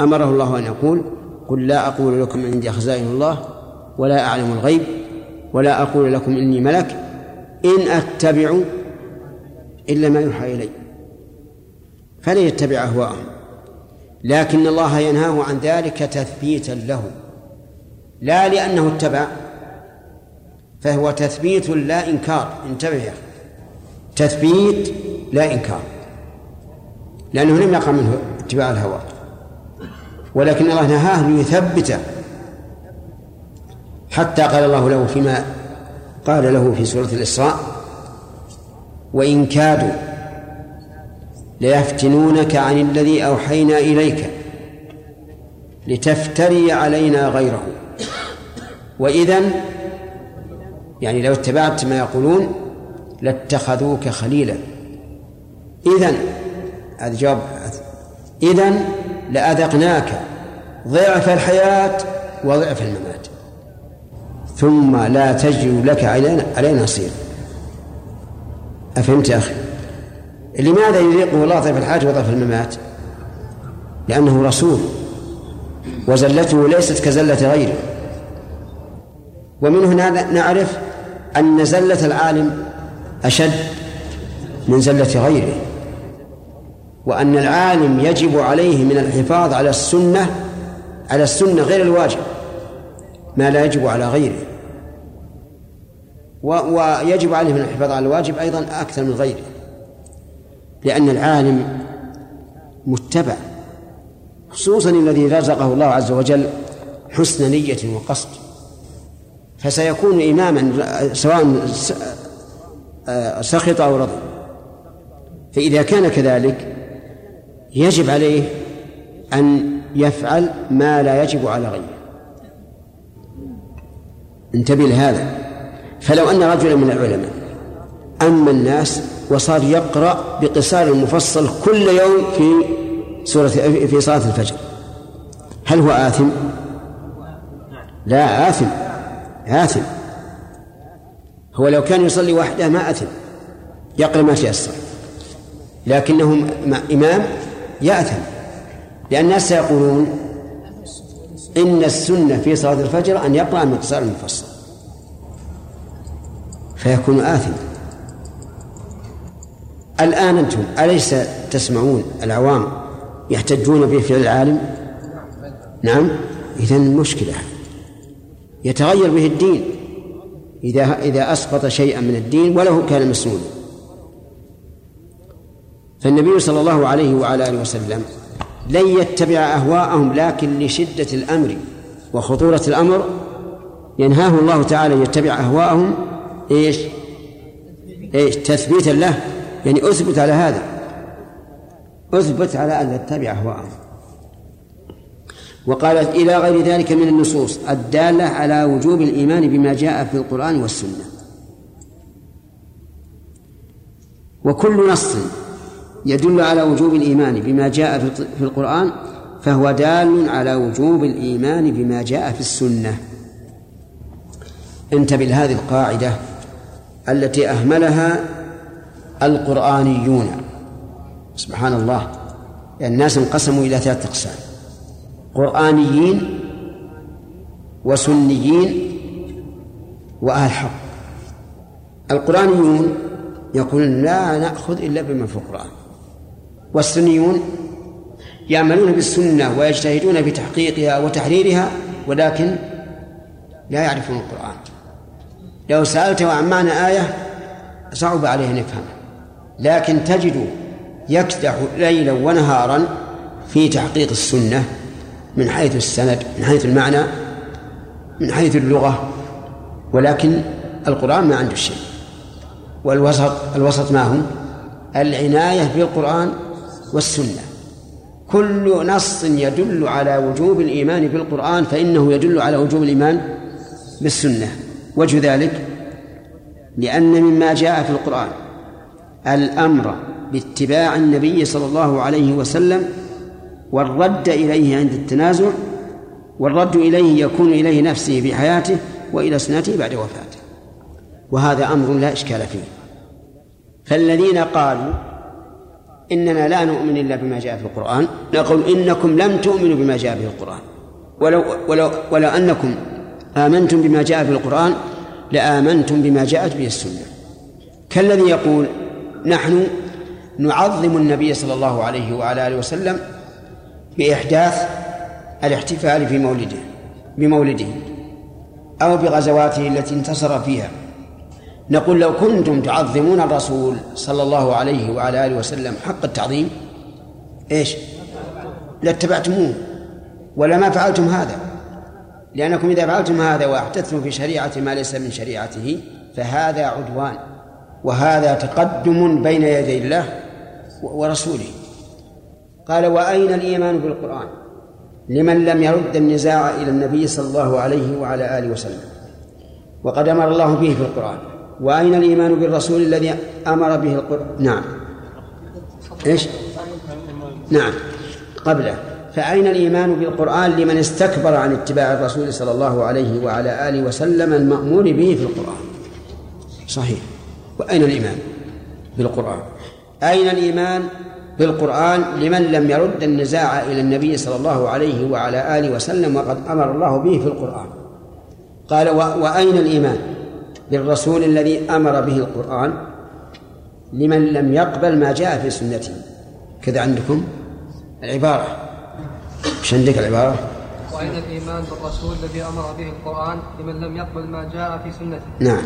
أمره الله أن يقول قل لا أقول لكم عندي خزائن الله ولا أعلم الغيب ولا أقول لكم إني ملك. إن أتبع إلا ما يوحى إلي. فلا يتبع أهواءهم لكن الله ينهاه عن ذلك تثبيتا له. لا لأنه اتبع فهو تثبيت لا إنكار. انتبه يا أخي. تثبيت لا إنكار. لأنه لم يقع منه اتباع الهوى. ولكن الله نهاه ليثبته حتى قال الله له فيما قال له في سورة الإسراء وإن كادوا ليفتنونك عن الذي أوحينا إليك لتفتري علينا غيره. وإذا يعني لو اتبعت ما يقولون لاتخذوك خليلا. إذا هذا جواب إذا لأذقناك ضعف الحياة وضعف الممات. ثم لا تجد لك علينا, علينا نصير. أفهمت يا أخي؟ لماذا يذيقه الله ضعف الحياة وضعف الممات؟ لأنه رسول وزلته ليست كزلة غيره. ومن هنا نعرف أن زلة العالم أشد من زلة غيره وأن العالم يجب عليه من الحفاظ على السنة على السنة غير الواجب ما لا يجب على غيره. ويجب عليه من الحفاظ على الواجب أيضا أكثر من غيره. لأن العالم متبع خصوصا الذي رزقه الله عز وجل حسن نية وقصد. فسيكون إماما سواء سخط أو رضي. فإذا كان كذلك يجب عليه أن يفعل ما لا يجب على غيره. انتبه لهذا. فلو أن رجلا من العلماء أما الناس وصار يقرأ بقصار المفصل كل يوم في سورة في صلاة الفجر. هل هو آثم؟ لا آثم آثم. هو لو كان يصلي وحده ما أثم يقرأ ما تيسر لكنه إمام يأثم. لأن الناس سيقولون إن السنة في صلاة الفجر أن يقرأ المقصار المفصل فيكون آثما الآن أنتم أليس تسمعون العوام يحتجون بفعل العالم؟ نعم إذا مشكلة. يتغير به الدين. إذا إذا أسقط شيئا من الدين ولو كان مسنونا فالنبي صلى الله عليه وعلى آله وسلم لن يتبع أهواءهم لكن لشدة الأمر وخطورة الأمر ينهاه الله تعالى يتبع أهواءهم إيش؟ إيش؟ تثبيتا له. يعني أثبت على هذا. أثبت على أن تتبع أهواءهم وقال إلى غير ذلك من النصوص الدالة على وجوب الإيمان بما جاء في القرآن والسنة. وكل نص يدل على وجوب الإيمان بما جاء في القرآن فهو دال على وجوب الإيمان بما جاء في السنة. انتبه لهذه القاعدة التي أهملها القرآنيون. سبحان الله. يعني الناس انقسموا إلى ثلاثة أقسام. قرآنيين وسنيين وأهل حق. القرآنيون يقولون لا نأخذ إلا بما في القرآن. والسنيون يعملون بالسنة ويجتهدون في تحقيقها وتحريرها ولكن لا يعرفون القرآن. لو سألته عن معنى آية صعب عليه أن يفهمها لكن تجد يكدح ليلا ونهارا في تحقيق السنة من حيث السند من حيث المعنى من حيث اللغة ولكن القرآن ما عنده شيء. والوسط الوسط ما هو العناية بالقرآن والسنة. كل نص يدل على وجوب الإيمان بالقرآن فإنه يدل على وجوب الإيمان بالسنة. وجه ذلك لأن مما جاء في القرآن الأمر باتباع النبي صلى الله عليه وسلم والرد إليه عند التنازع والرد إليه يكون إليه نفسه في حياته وإلى سنته بعد وفاته. وهذا أمر لا إشكال فيه. فالذين قالوا إننا لا نؤمن إلا بما جاء في القرآن نقول إنكم لم تؤمنوا بما جاء في القرآن. ولو ولو ولو أنكم آمنتم بما جاء في القرآن لآمنتم بما جاءت به السنة. كالذي يقول نحن نعظم النبي صلى الله عليه وعلى آله وسلم بإحداث الاحتفال في مولده بمولده أو بغزواته التي انتصر فيها. نقول لو كنتم تعظمون الرسول صلى الله عليه وعلى آله وسلم حق التعظيم إيش؟ لاتبعتموه ولا ما فعلتم هذا. لأنكم إذا فعلتم هذا وأحدثتم في شريعة ما ليس من شريعته فهذا عدوان. وهذا تقدم بين يدي الله ورسوله. قال وأين الإيمان بالقرآن؟ لمن لم يرد النزاع إلى النبي صلى الله عليه وعلى آله وسلم. وقد أمر الله به في القرآن وأين الإيمان بالرسول الذي أمر به القرآن نعم. إيش؟ نعم. قبله. فأين الإيمان بالقرآن لمن استكبر عن اتباع الرسول صلى الله عليه وعلى آله وسلم المأمور به في القرآن؟ صحيح. وأين الإيمان بالقرآن؟ أين الإيمان بالقرآن لمن لم يرد النزاع إلى النبي صلى الله عليه وعلى آله وسلم وقد أمر الله به في القرآن؟ قال وأين الإيمان بالرسول الذي أمر به القرآن لمن لم يقبل ما جاء في سنته؟ كذا عندكم العبارة. إيش عندك العبارة؟ وأين الإيمان بالرسول الذي أمر به القرآن لمن لم يقبل ما جاء في سنته؟ نعم.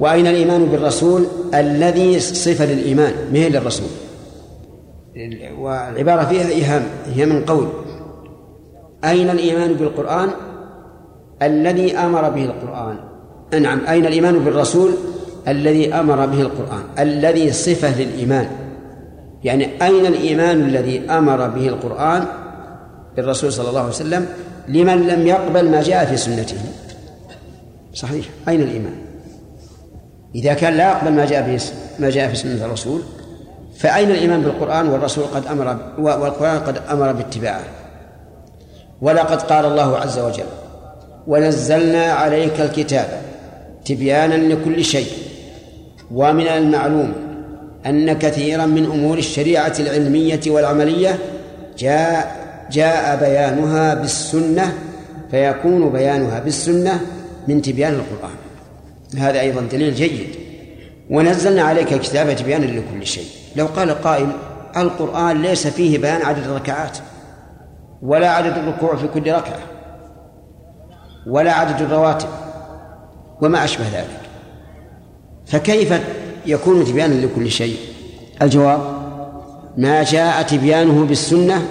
وأين الإيمان بالرسول الذي صفة للإيمان؟ ما هي للرسول؟ والعبارة فيها إيهام هي من قول. أين الإيمان بالقرآن الذي أمر به القرآن؟ نعم أين الإيمان بالرسول الذي أمر به القرآن؟ الذي صفة للإيمان. يعني أين الإيمان الذي أمر به القرآن بالرسول صلى الله عليه وسلم لمن لم يقبل ما جاء في سنته؟ صحيح أين الإيمان؟ إذا كان لا يقبل ما جاء في ما جاء في سنة الرسول فأين الإيمان بالقرآن؟ والرسول قد أمر والقرآن قد أمر باتباعه. ولقد قال الله عز وجل ونزلنا عليك الكتاب تبيانا لكل شيء ومن المعلوم أن كثيرا من أمور الشريعة العلمية والعملية جاء جاء بيانها بالسنة فيكون بيانها بالسنة من تبيان القرآن. هذا أيضا دليل جيد. ونزلنا عليك الكتاب تبيانا لكل شيء. لو قال قائل القرآن ليس فيه بيان عدد الركعات ولا عدد الركوع في كل ركعة ولا عدد الرواتب وما أشبه ذلك. فكيف يكون تبيانا لكل شيء؟ الجواب ما جاء تبيانه بالسنة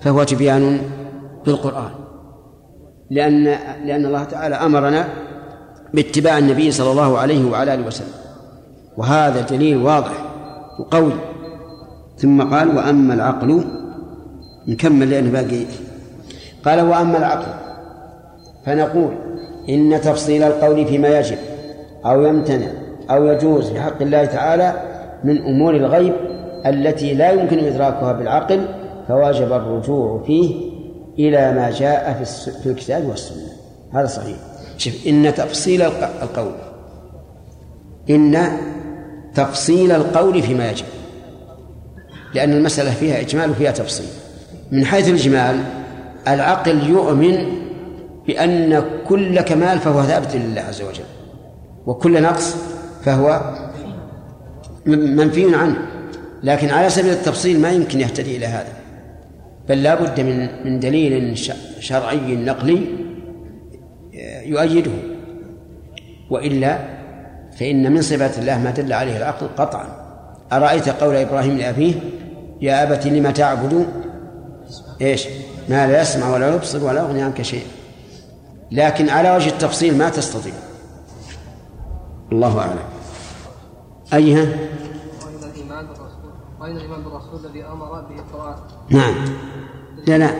فهو تبيان بالقرآن. لأن لأن الله تعالى أمرنا باتباع النبي صلى الله عليه وعلى آله وسلم. وهذا دليل واضح وقوي. ثم قال وأما العقل نكمل لأنه باقي. قال وأما العقل فنقول إن تفصيل القول فيما يجب أو يمتنع أو يجوز في حق الله تعالى من أمور الغيب التي لا يمكن إدراكها بالعقل فواجب الرجوع فيه إلى ما جاء في الكتاب والسنة. هذا صحيح. شوف إن تفصيل القول إن تفصيل القول فيما يجب لأن المسألة فيها إجمال وفيها تفصيل. من حيث الإجمال العقل يؤمن بأن كل كمال فهو ثابت لله عز وجل وكل نقص فهو منفي عنه. لكن على سبيل التفصيل ما يمكن يهتدي إلى هذا بل لا بد من من دليل شرعي نقلي يؤيده. وإلا فإن من صفات الله ما دل عليه العقل قطعا. أرأيت قول إبراهيم لأبيه يا أبت لم تعبد؟ إيش؟ ما لا يسمع ولا يبصر ولا يغني عنك شيء لكن على وجه التفصيل ما تستطيع. الله أعلم. أيها؟ وأين الإيمان بالرسول الذي أمر به نعم. لا لا.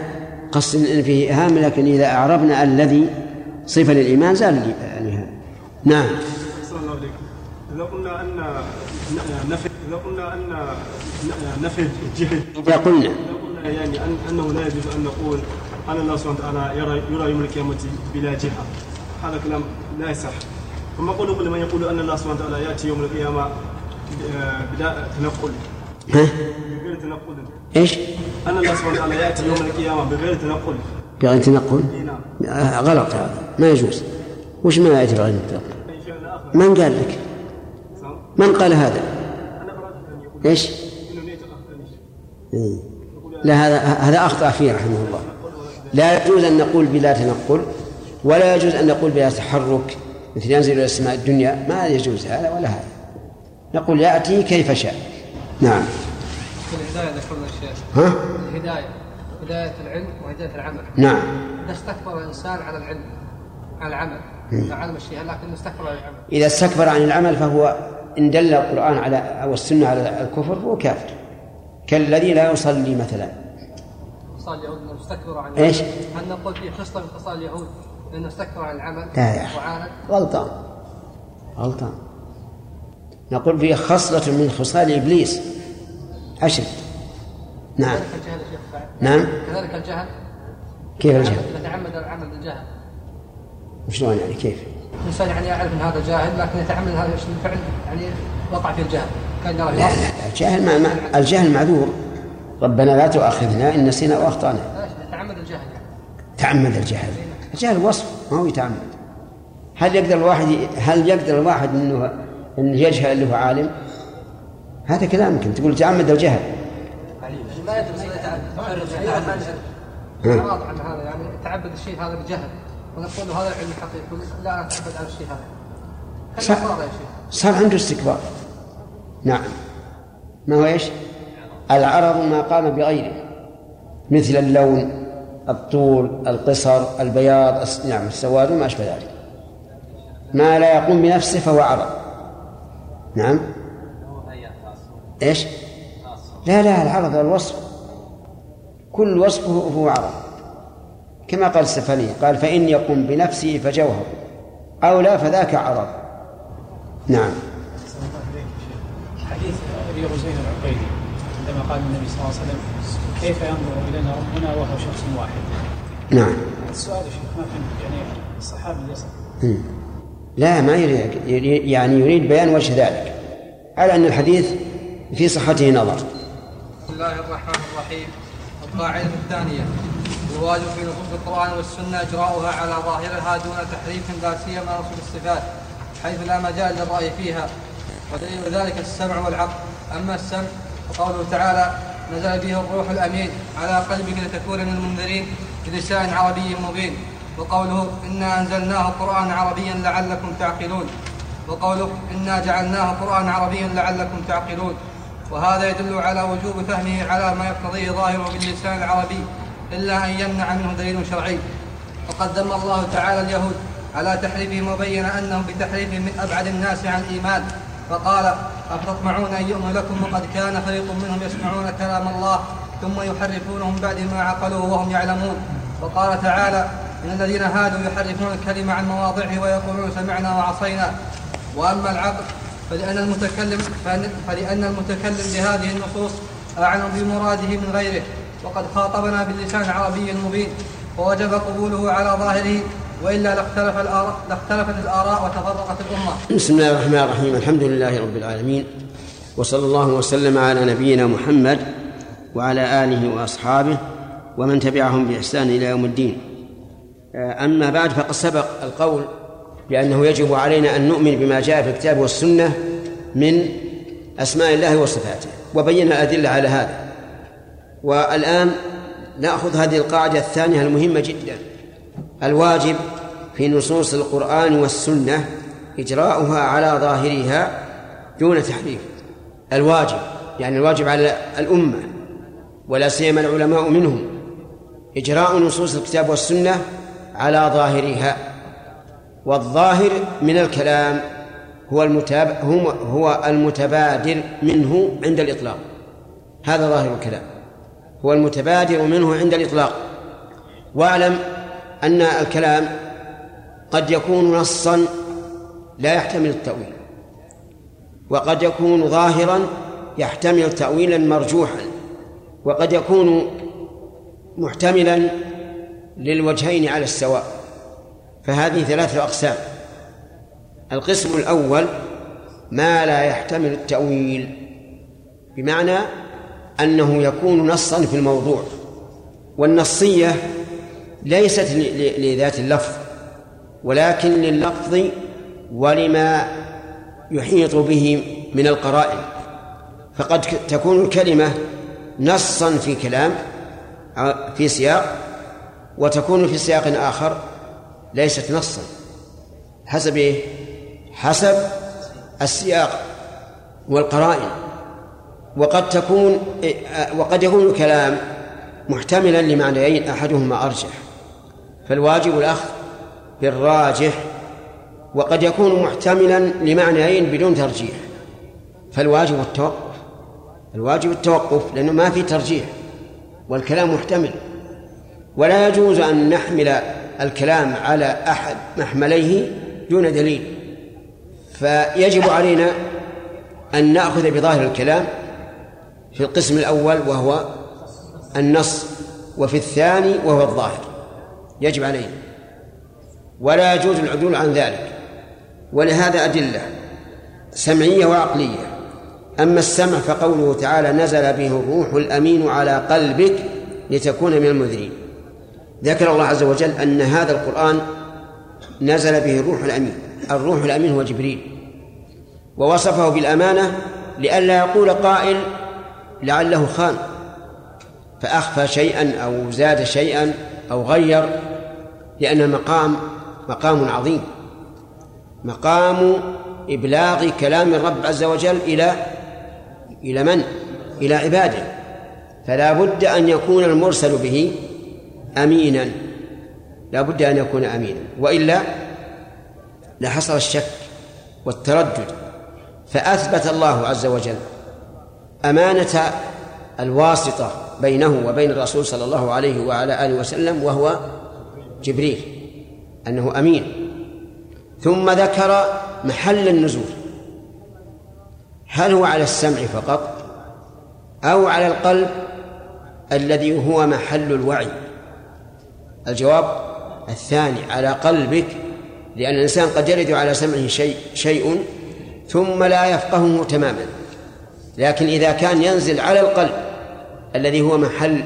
قصد إن فيه إهام لكن إذا أعربنا الذي صفة للإيمان زال الإهام نعم. أحسن الله عليكم. إذا قلنا أن نفي إذا قلنا أن نفي الجهل. إذا قلنا. إذا قلنا يعني أن أنه لا يجوز أن نقول أن الله سبحانه وتعالى يرى يرى يوم القيامة بلا جهة هذا كلام لا يصح. كما قول لمن يقول أن الله سبحانه وتعالى يأتي يوم القيامة بلا تنقل. ها؟ بغير تنقل. إيش؟ أن الله سبحانه وتعالى يأتي يوم القيامة بغير تنقل. بغير تنقل؟ نعم. آه، غلط هذا. ما يجوز. وش ما أي شيء آخر من قال لك؟ من قال هذا؟ إيش؟ إيه. لا هذا هذا أخطأ فيه رحمه الله. لا يجوز أن نقول بلا تنقل ولا يجوز أن نقول بلا تحرك. مثل ينزل إلى السماء الدنيا ما يجوز هذا ولا هذا. نقول يأتي كيف شاء. نعم. في الهداية ذكرنا الشيخ. ها؟ الهداية. هداية العلم وهداية العمل. نعم. إذا استكبر الإنسان على العلم العمل علم الشيء لكن استكبر على العمل. إذا استكبر عن العمل فهو إن دل القرآن على أو السنة على الكفر فهو كافر. كالذي لا يصلي مثلا. خصال اليهود استكبروا عن إيش؟ العمل. هل نقول فيه خصله من خصال اليهود لأنه استكبر عن العمل لا يا أخي. غلطان. غلطان. نقول فيه خصلة من خصال إبليس. أشد نعم. كذلك الجهل. نعم. كذلك الجهل. كيف الجهل؟ إذا تعمد العمل بالجهل. شلون يعني كيف؟ الإنسان يعني يعرف إن هذا جاهل لكن يتعمد هذا الفعل يعني وقع في الجهل. كان يرى لا لا الجهل ما ما الجهل معذور. ربنا لا تؤاخذنا إن نسينا وأخطأنا يتعمد الجهل يعني. تعمد الجهل. الجهل وصف ما هو يتعمد. هل يقدر الواحد هل يقدر الواحد انه انه يجهل اللي هو عالم؟ هذا كلام يمكن تقول تعمد الجهل. يدرس يتعمد. يتعمد. ها. اعراض عن هذا يعني تعبد الشيء هذا بجهل. ونقول هذا العلم حقيقي لا أتعبد على الشيء هذا. شيخ. صار عنده استكبار. نعم. ما هو إيش؟ العرض ما قام بغيره. مثل اللون الطول القصر البياض نعم السواد وما أشبه ذلك. ما لا يقوم بنفسه فهو عرض نعم. إيش؟ لا لا العرض الوصف. كل وصف هو هو عرض كما قال السفني قال فإن يقوم بنفسه فجوهر أو لا فذاك عرض. نعم. حديث أبي غزين العقيلي عندما قال النبي صلى الله عليه وسلم كيف ينظر إلينا ربنا وهو شخص واحد؟ نعم. السؤال يا شيخ ما فهمت؟ يعني الصحابي يصل. لا ما يريد يريد- يعني يريد بيان وجه ذلك على أن الحديث في صحته نظر. بسم الله الرحمن الرحيم. القاعدة الثانية. الواجب في نصوص القرآن والسنة إجراؤها على ظاهرها دون تحريف لا سيما نصوص الصفات حيث لا مجال للرأي فيها ودليل ذلك السمع والعقل. أما السمع فقوله تعالى نزل به الروح الأمين على قلبك لتكون من المنذرين بلسان عربي مبين. وقوله إنا أنزلناه قرآنا عربيا لعلكم تعقلون. وقوله إنا جعلناه قرآنا عربيا لعلكم تعقلون. وهذا يدل على وجوب فهمه على ما يقتضيه ظاهره باللسان العربي. إلا أن يمنع منه دليل شرعي. وقد ذم الله تعالى اليهود على تحريفهم وبين أنهم بتحريفهم من أبعد الناس عن الإيمان. فقال أفتطمعون أن يؤمنوا لكم وقد كان فريق منهم يسمعون كلام الله ثم يحرفونه من بعد ما عقلوه وهم يعلمون. وقال تعالى من الذين هادوا يحرفون الكلمة عن مواضعه ويقولون سمعنا وعصينا. وأما العقل فلأن المتكلم فلأن المتكلم بهذه النصوص أعلم بمراده من غيره. وقد خاطبنا باللسان العربي المبين ووجب قبوله على ظاهره وإلا لاختلف الآراء لاختلفت الآراء وتفرقت الأمة. بسم الله الرحمن الرحيم الحمد لله رب العالمين وصلى الله وسلم على نبينا محمد وعلى آله وأصحابه ومن تبعهم بإحسان إلى يوم الدين. آه، أما بعد فقد سبق القول بأنه يجب علينا أن نؤمن بما جاء في الكتاب والسنة من أسماء الله وصفاته وبينا الأدلة على هذا. والآن نأخذ هذه القاعدة الثانية المهمة جدا. الواجب في نصوص القرآن والسنة إجراؤها على ظاهرها دون تحريف. الواجب يعني الواجب على الأمة ولا سيما العلماء منهم إجراء نصوص الكتاب والسنة على ظاهرها. والظاهر من الكلام هو المتاب هو المتبادر منه عند الإطلاق. هذا ظاهر الكلام. هو المتبادر منه عند الإطلاق. واعلم أن الكلام قد يكون نصا لا يحتمل التأويل وقد يكون ظاهرا يحتمل تأويلا مرجوحا وقد يكون محتملا للوجهين على السواء. فهذه ثلاثة أقسام. القسم الأول ما لا يحتمل التأويل بمعنى أنه يكون نصا في الموضوع والنصية ليست لذات اللفظ ولكن لللفظ ولما يحيط به من القرائن فقد تكون الكلمة نصا في كلام في سياق وتكون في سياق آخر ليست نصا حسب إيه؟ حسب السياق والقرائن وقد تكون وقد يكون الكلام محتملا لمعنيين أحدهما أرجح فالواجب الأخذ بالراجح وقد يكون محتملا لمعنيين بدون ترجيح فالواجب التوقف الواجب التوقف لأنه ما في ترجيح والكلام محتمل ولا يجوز أن نحمل الكلام على أحد محمليه دون دليل فيجب علينا أن نأخذ بظاهر الكلام في القسم الأول وهو النص وفي الثاني وهو الظاهر. يجب علينا ولا يجوز العدول عن ذلك. ولهذا أدلة سمعية وعقلية. أما السمع فقوله تعالى نزل به الروح الأمين على قلبك لتكون من المنذرين ذكر الله عز وجل أن هذا القرآن نزل به الروح الأمين. الروح الأمين هو جبريل. ووصفه بالأمانة لئلا يقول قائل لعله خان. فأخفى شيئا أو زاد شيئا أو غير لأن المقام مقام عظيم. مقام إبلاغ كلام الرب عز وجل إلى إلى من؟ إلى عباده. فلا بد أن يكون المرسل به أمينا. لا بد أن يكون أمينا. وإلا لحصل الشك والتردد. فأثبت الله عز وجل أمانة الواسطة بينه وبين الرسول صلى الله عليه وعلى آله وسلم وهو جبريل أنه أمين. ثم ذكر محل النزول هل هو على السمع فقط أو على القلب الذي هو محل الوعي؟ الجواب الثاني على قلبك لأن الإنسان قد يرد على سمعه شيء شيء ثم لا يفقهه تماما. لكن إذا كان ينزل على القلب الذي هو محل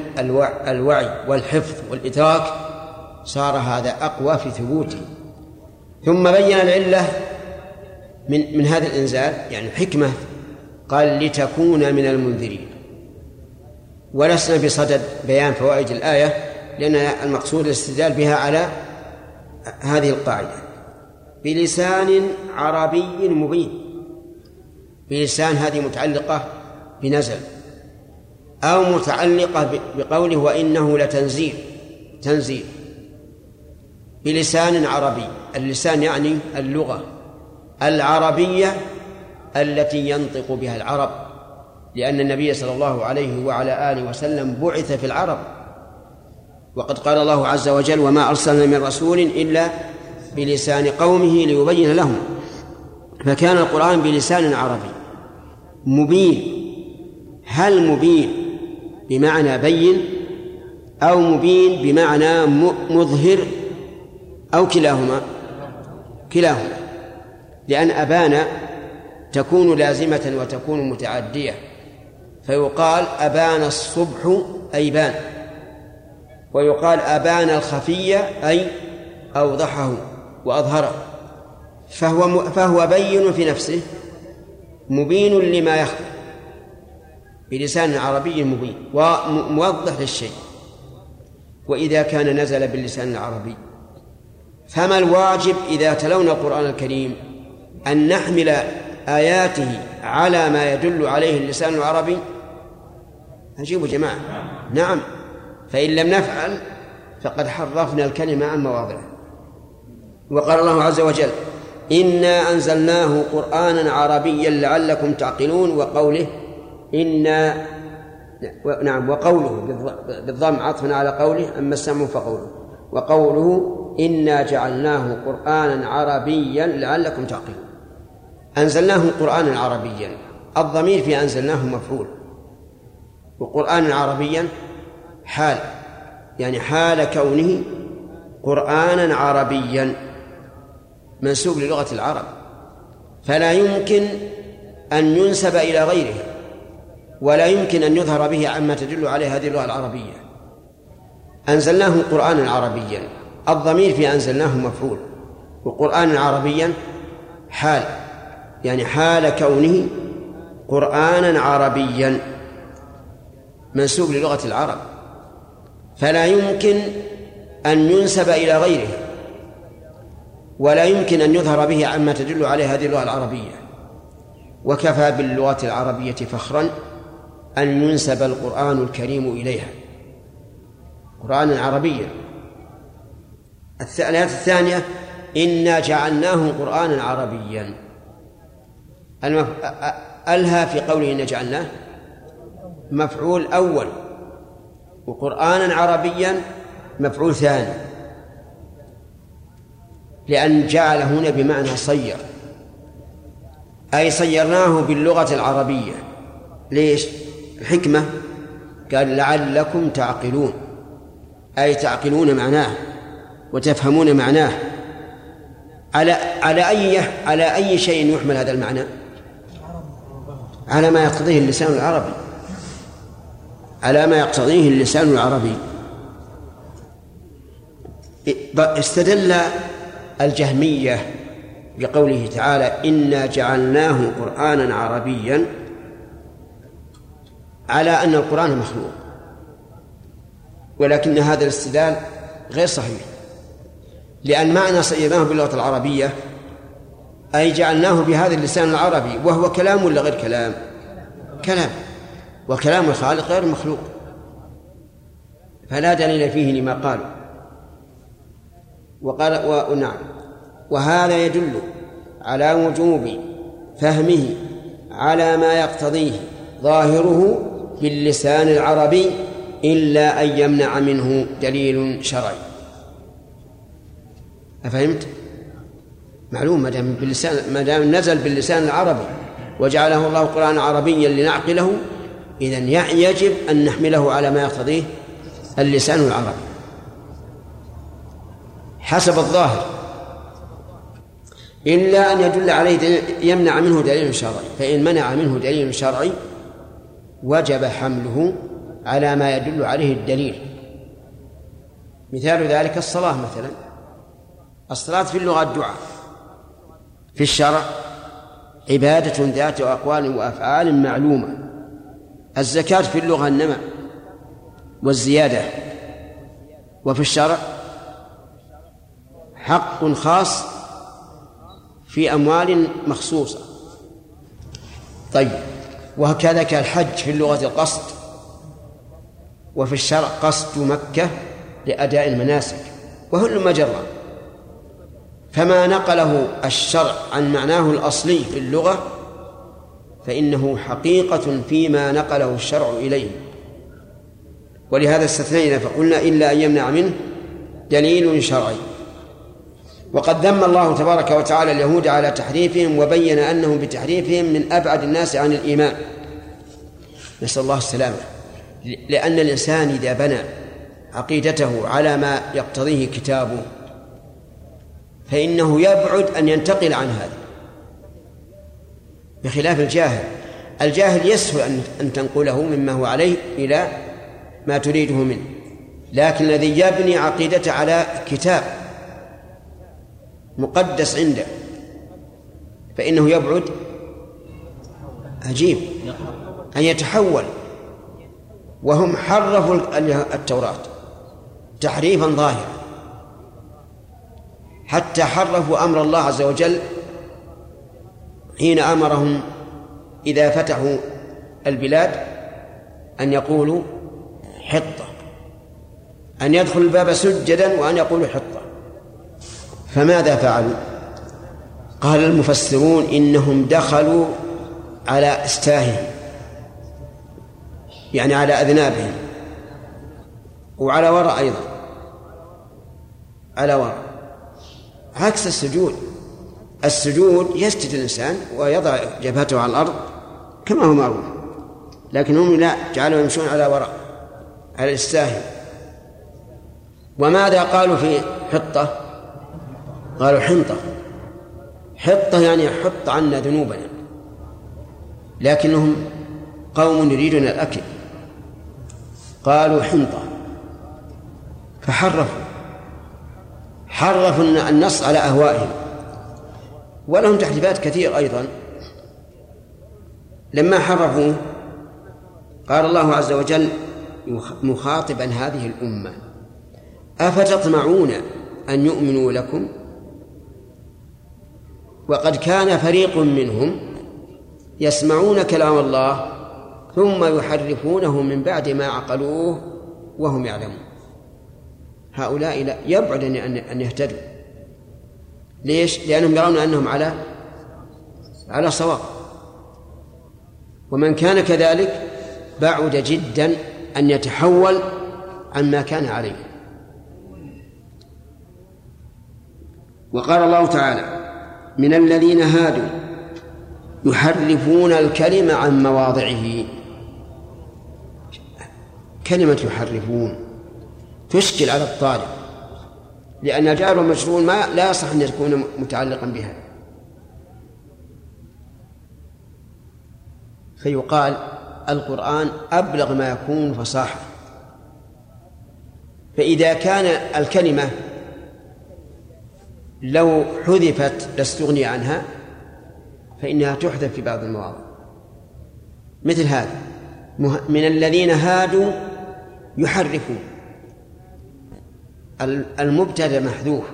الوعي والحفظ والإدراك صار هذا أقوى في ثبوته. ثم بين العلة من من هذا الإنزال يعني الحكمة قال لتكون من المنذرين. ولسنا بصدد بيان فوائد الآية لأن المقصود الاستدلال بها على هذه القاعدة. بلسان عربي مبين. بلسان هذه متعلقة بنزل أو متعلقة بقوله وإنه لتنزيل تنزيل بلسان عربي اللسان يعني اللغة العربية التي ينطق بها العرب لأن النبي صلى الله عليه وعلى آله وسلم بعث في العرب. وقد قال الله عز وجل وما أرسلنا من رسول إلا بلسان قومه ليبين لهم. فكان القرآن بلسان عربي. مبين هل مبين بمعنى بين أو مبين بمعنى مظهر أو كلاهما؟ كلاهما. لأن أبان تكون لازمة وتكون متعدية. فيقال أبان الصبح أي بان. ويقال أبان الخفية أي أوضحه وأظهره. فهو فهو بين في نفسه. مبين لما يخفى بلسان عربي مبين وموضح للشيء. وإذا كان نزل باللسان العربي. فما الواجب إذا تلونا القرآن الكريم أن نحمل آياته على ما يدل عليه اللسان العربي؟ أجيبوا جماعة. نعم. فإن لم نفعل فقد حرفنا الكلمة عن مواضعه. وقال الله عز وجل إنا أنزلناه قرآنا عربيا لعلكم تعقلون وقوله إنا نعم وقوله بالضم عطفا على قوله أما السمع فقوله. وقوله إنا جعلناه قرآنا عربيا لعلكم تعقلون. أنزلناه قرآنا عربيا. الضمير في أنزلناه مفعول. وقرآنا عربيا حال يعني حال كونه قرآنا عربيا. منسوب للغة العرب فلا يمكن أن ينسب إلى غيره ولا يمكن أن يظهر به عما تدل عليه هذه اللغة العربية. أنزلناه قرآنا عربيا الضمير في أنزلناه مفعول وقرآنا عربيا حال يعني حال كونه قرآنا عربيا منسوب للغة العرب. فلا يمكن أن ينسب إلى غيره ولا يمكن أن يظهر به عما تدل عليه هذه اللغة العربية. وكفى باللغة العربية فخرا أن ينسب القرآن الكريم إليها. قرآنا عربيا الآية الثانية إنا جعلناه قرآنا عربيا. ألها في قوله إنا جعلناه؟ مفعول أول. وقرآنا عربيا مفعول ثاني. لأن جعل هنا بمعنى صير. أي صيرناه باللغة العربية. ليش؟ الحكمة. قال لعلكم تعقلون. أي تعقلون معناه. وتفهمون معناه. على على أي على أي شيء يحمل هذا المعنى؟ على ما يقتضيه اللسان العربي. على ما يقتضيه اللسان العربي. استدل الجهمية بقوله تعالى إنا جعلناه قرآنا عربيا على أن القرآن مخلوق. ولكن هذا الاستدلال غير صحيح. لأن معنى صيرناه باللغة العربية أي جعلناه بهذا اللسان العربي وهو كلام ولا غير كلام؟ كلام. وكلام الخالق غير مخلوق. فلا دليل فيه لما قالوا. وقال ونعم وهذا يدل على وجوب فهمه على ما يقتضيه ظاهره باللسان العربي إلا أن يمنع منه دليل شرعي. أفهمت؟ معلوم ما دام باللسان ما دام نزل باللسان العربي وجعله الله قرآنا عربيا لنعقله إذا يجب أن نحمله على ما يقتضيه اللسان العربي. حسب الظاهر. إلا أن يدل عليه يمنع منه دليل شرعي. فإن منع منه دليل شرعي وجب حمله على ما يدل عليه الدليل. مثال ذلك الصلاة مثلا. الصلاة في اللغة الدعاء. في الشرع عبادة ذات أقوال وأفعال معلومة. الزكاة في اللغة النمى والزيادة. وفي الشرع حق خاص في أموال مخصوصة. طيب وكذلك الحج في اللغة القصد وفي الشرع قصد مكة لأداء المناسك وهل مجرة فما نقله الشرع عن معناه الأصلي في اللغة فإنه حقيقة فيما نقله الشرع إليه. ولهذا استثنينا فقلنا إلا أن يمنع منه دليل شرعي. وقد ذم الله تبارك وتعالى اليهود على تحريفهم وبين أنهم بتحريفهم من أبعد الناس عن الإيمان. نسأل الله السلامة لأن الإنسان إذا بنى عقيدته على ما يقتضيه كتابه فإنه يبعد أن ينتقل عن هذا. بخلاف الجاهل. الجاهل يسهل أن تنقله مما هو عليه إلى ما تريده منه. لكن الذي يبني عقيدته على كتاب مقدس عنده. فإنه يبعد عجيب. أن يتحول. وهم حرفوا التوراة. تحريفا ظاهرا. حتى حرفوا أمر الله عز وجل حين أمرهم إذا فتحوا البلاد أن يقولوا حطة. أن يدخل الباب سجدا وأن يقولوا حطة. فماذا فعلوا؟ قال المفسرون إنهم دخلوا على إستاههم يعني على أذنابهم وعلى وراء أيضا على وراء عكس السجود. السجود يسجد الإنسان ويضع جبهته على الأرض كما هو معروف لكن هم لا جعلوا يمشون على وراء على الاستاهل وماذا قالوا في حطة؟ قالوا حنطة. حطة يعني حط عنا ذنوبنا. لكنهم قوم يريدون الأكل. قالوا حنطة. فحرفوا. حرفوا النص على أهوائهم. ولهم تحريفات كثير أيضا. لما حرفوا قال الله عز وجل مخاطبا هذه الأمة أفتطمعون أن يؤمنوا لكم؟ وقد كان فريق منهم يسمعون كلام الله ثم يحرفونه من بعد ما عقلوه وهم يعلمون. هؤلاء لا يبعد أن يهتدوا. ليش؟ لأنهم يرون أنهم على على صواب. ومن كان كذلك بعد جدا أن يتحول عما كان عليه. وقال الله تعالى من الذين هادوا يحرفون الكلم عن مواضعه. كلمة يحرفون تشكل على الطالب لأن الجار والمجرور ما لا يصح أن يكون متعلقا بها. فيقال القرآن أبلغ ما يكون فصاحة. فإذا كان الكلمة لو حذفت لاستغني عنها فإنها تحذف في بعض المواضع. مثل هذا من الذين هادوا يحرفون. المبتدأ محذوف.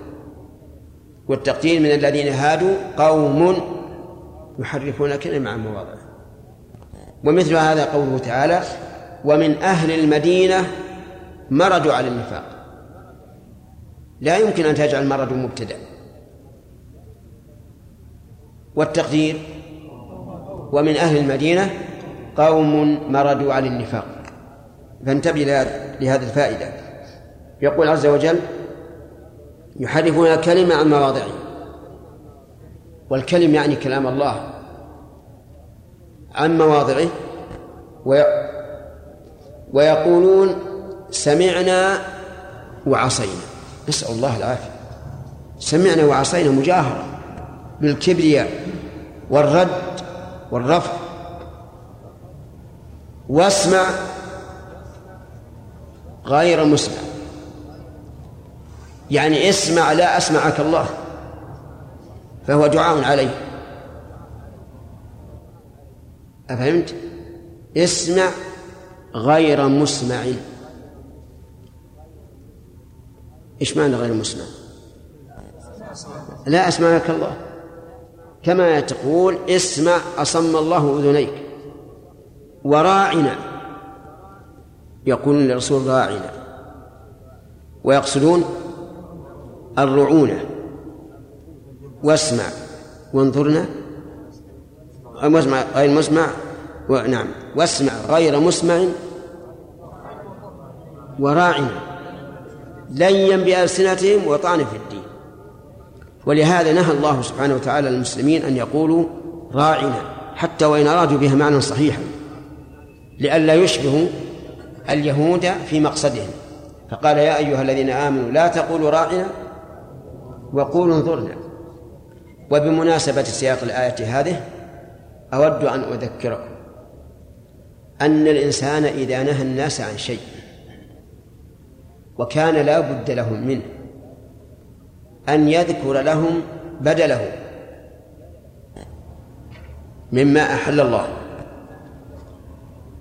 والتقدير من الذين هادوا قوم يحرفون كلمة عن مواضعه ومثل هذا قوله تعالى ومن أهل المدينة مرضوا على النفاق. لا يمكن أن تجعل مرض مبتدأ. والتقدير. ومن أهل المدينة قوم مردوا على النفاق. فانتبه لهذه الفائدة. يقول عز وجل يحرفون الكلمة عن مواضعه. والكلم يعني كلام الله عن مواضعه. ويقولون سمعنا وعصينا. نسأل الله العافية. سمعنا وعصينا مجاهرة. بالكبرياء والرد والرفع. واسمع غير مسمع. يعني اسمع لا أسمعك الله فهو دعاء عليه. أفهمت؟ اسمع غير مسمع. إيش معنى غير مسمع؟ لا أسمعك الله. كما تقول اسمع أصم الله أذنيك وراعنا يقولون للرسول راعنا ويقصدون الرعونة واسمع وانظرنا غير مسمع نعم واسمع غير مسمع وراعنا ليا بألسنتهم وطعن في الدين. ولهذا نهى الله سبحانه وتعالى المسلمين أن يقولوا راعنا حتى وإن أرادوا بها معنى صحيحا لئلا يشبهوا اليهود في مقصدهم. فقال يا أيها الذين آمنوا لا تقولوا راعنا وقولوا انظرنا. وبمناسبة سياق الآية هذه أود أن أذكركم أن الإنسان إذا نهى الناس عن شيء وكان لا بد لهم منه أن يذكر لهم بدله مما أحل الله.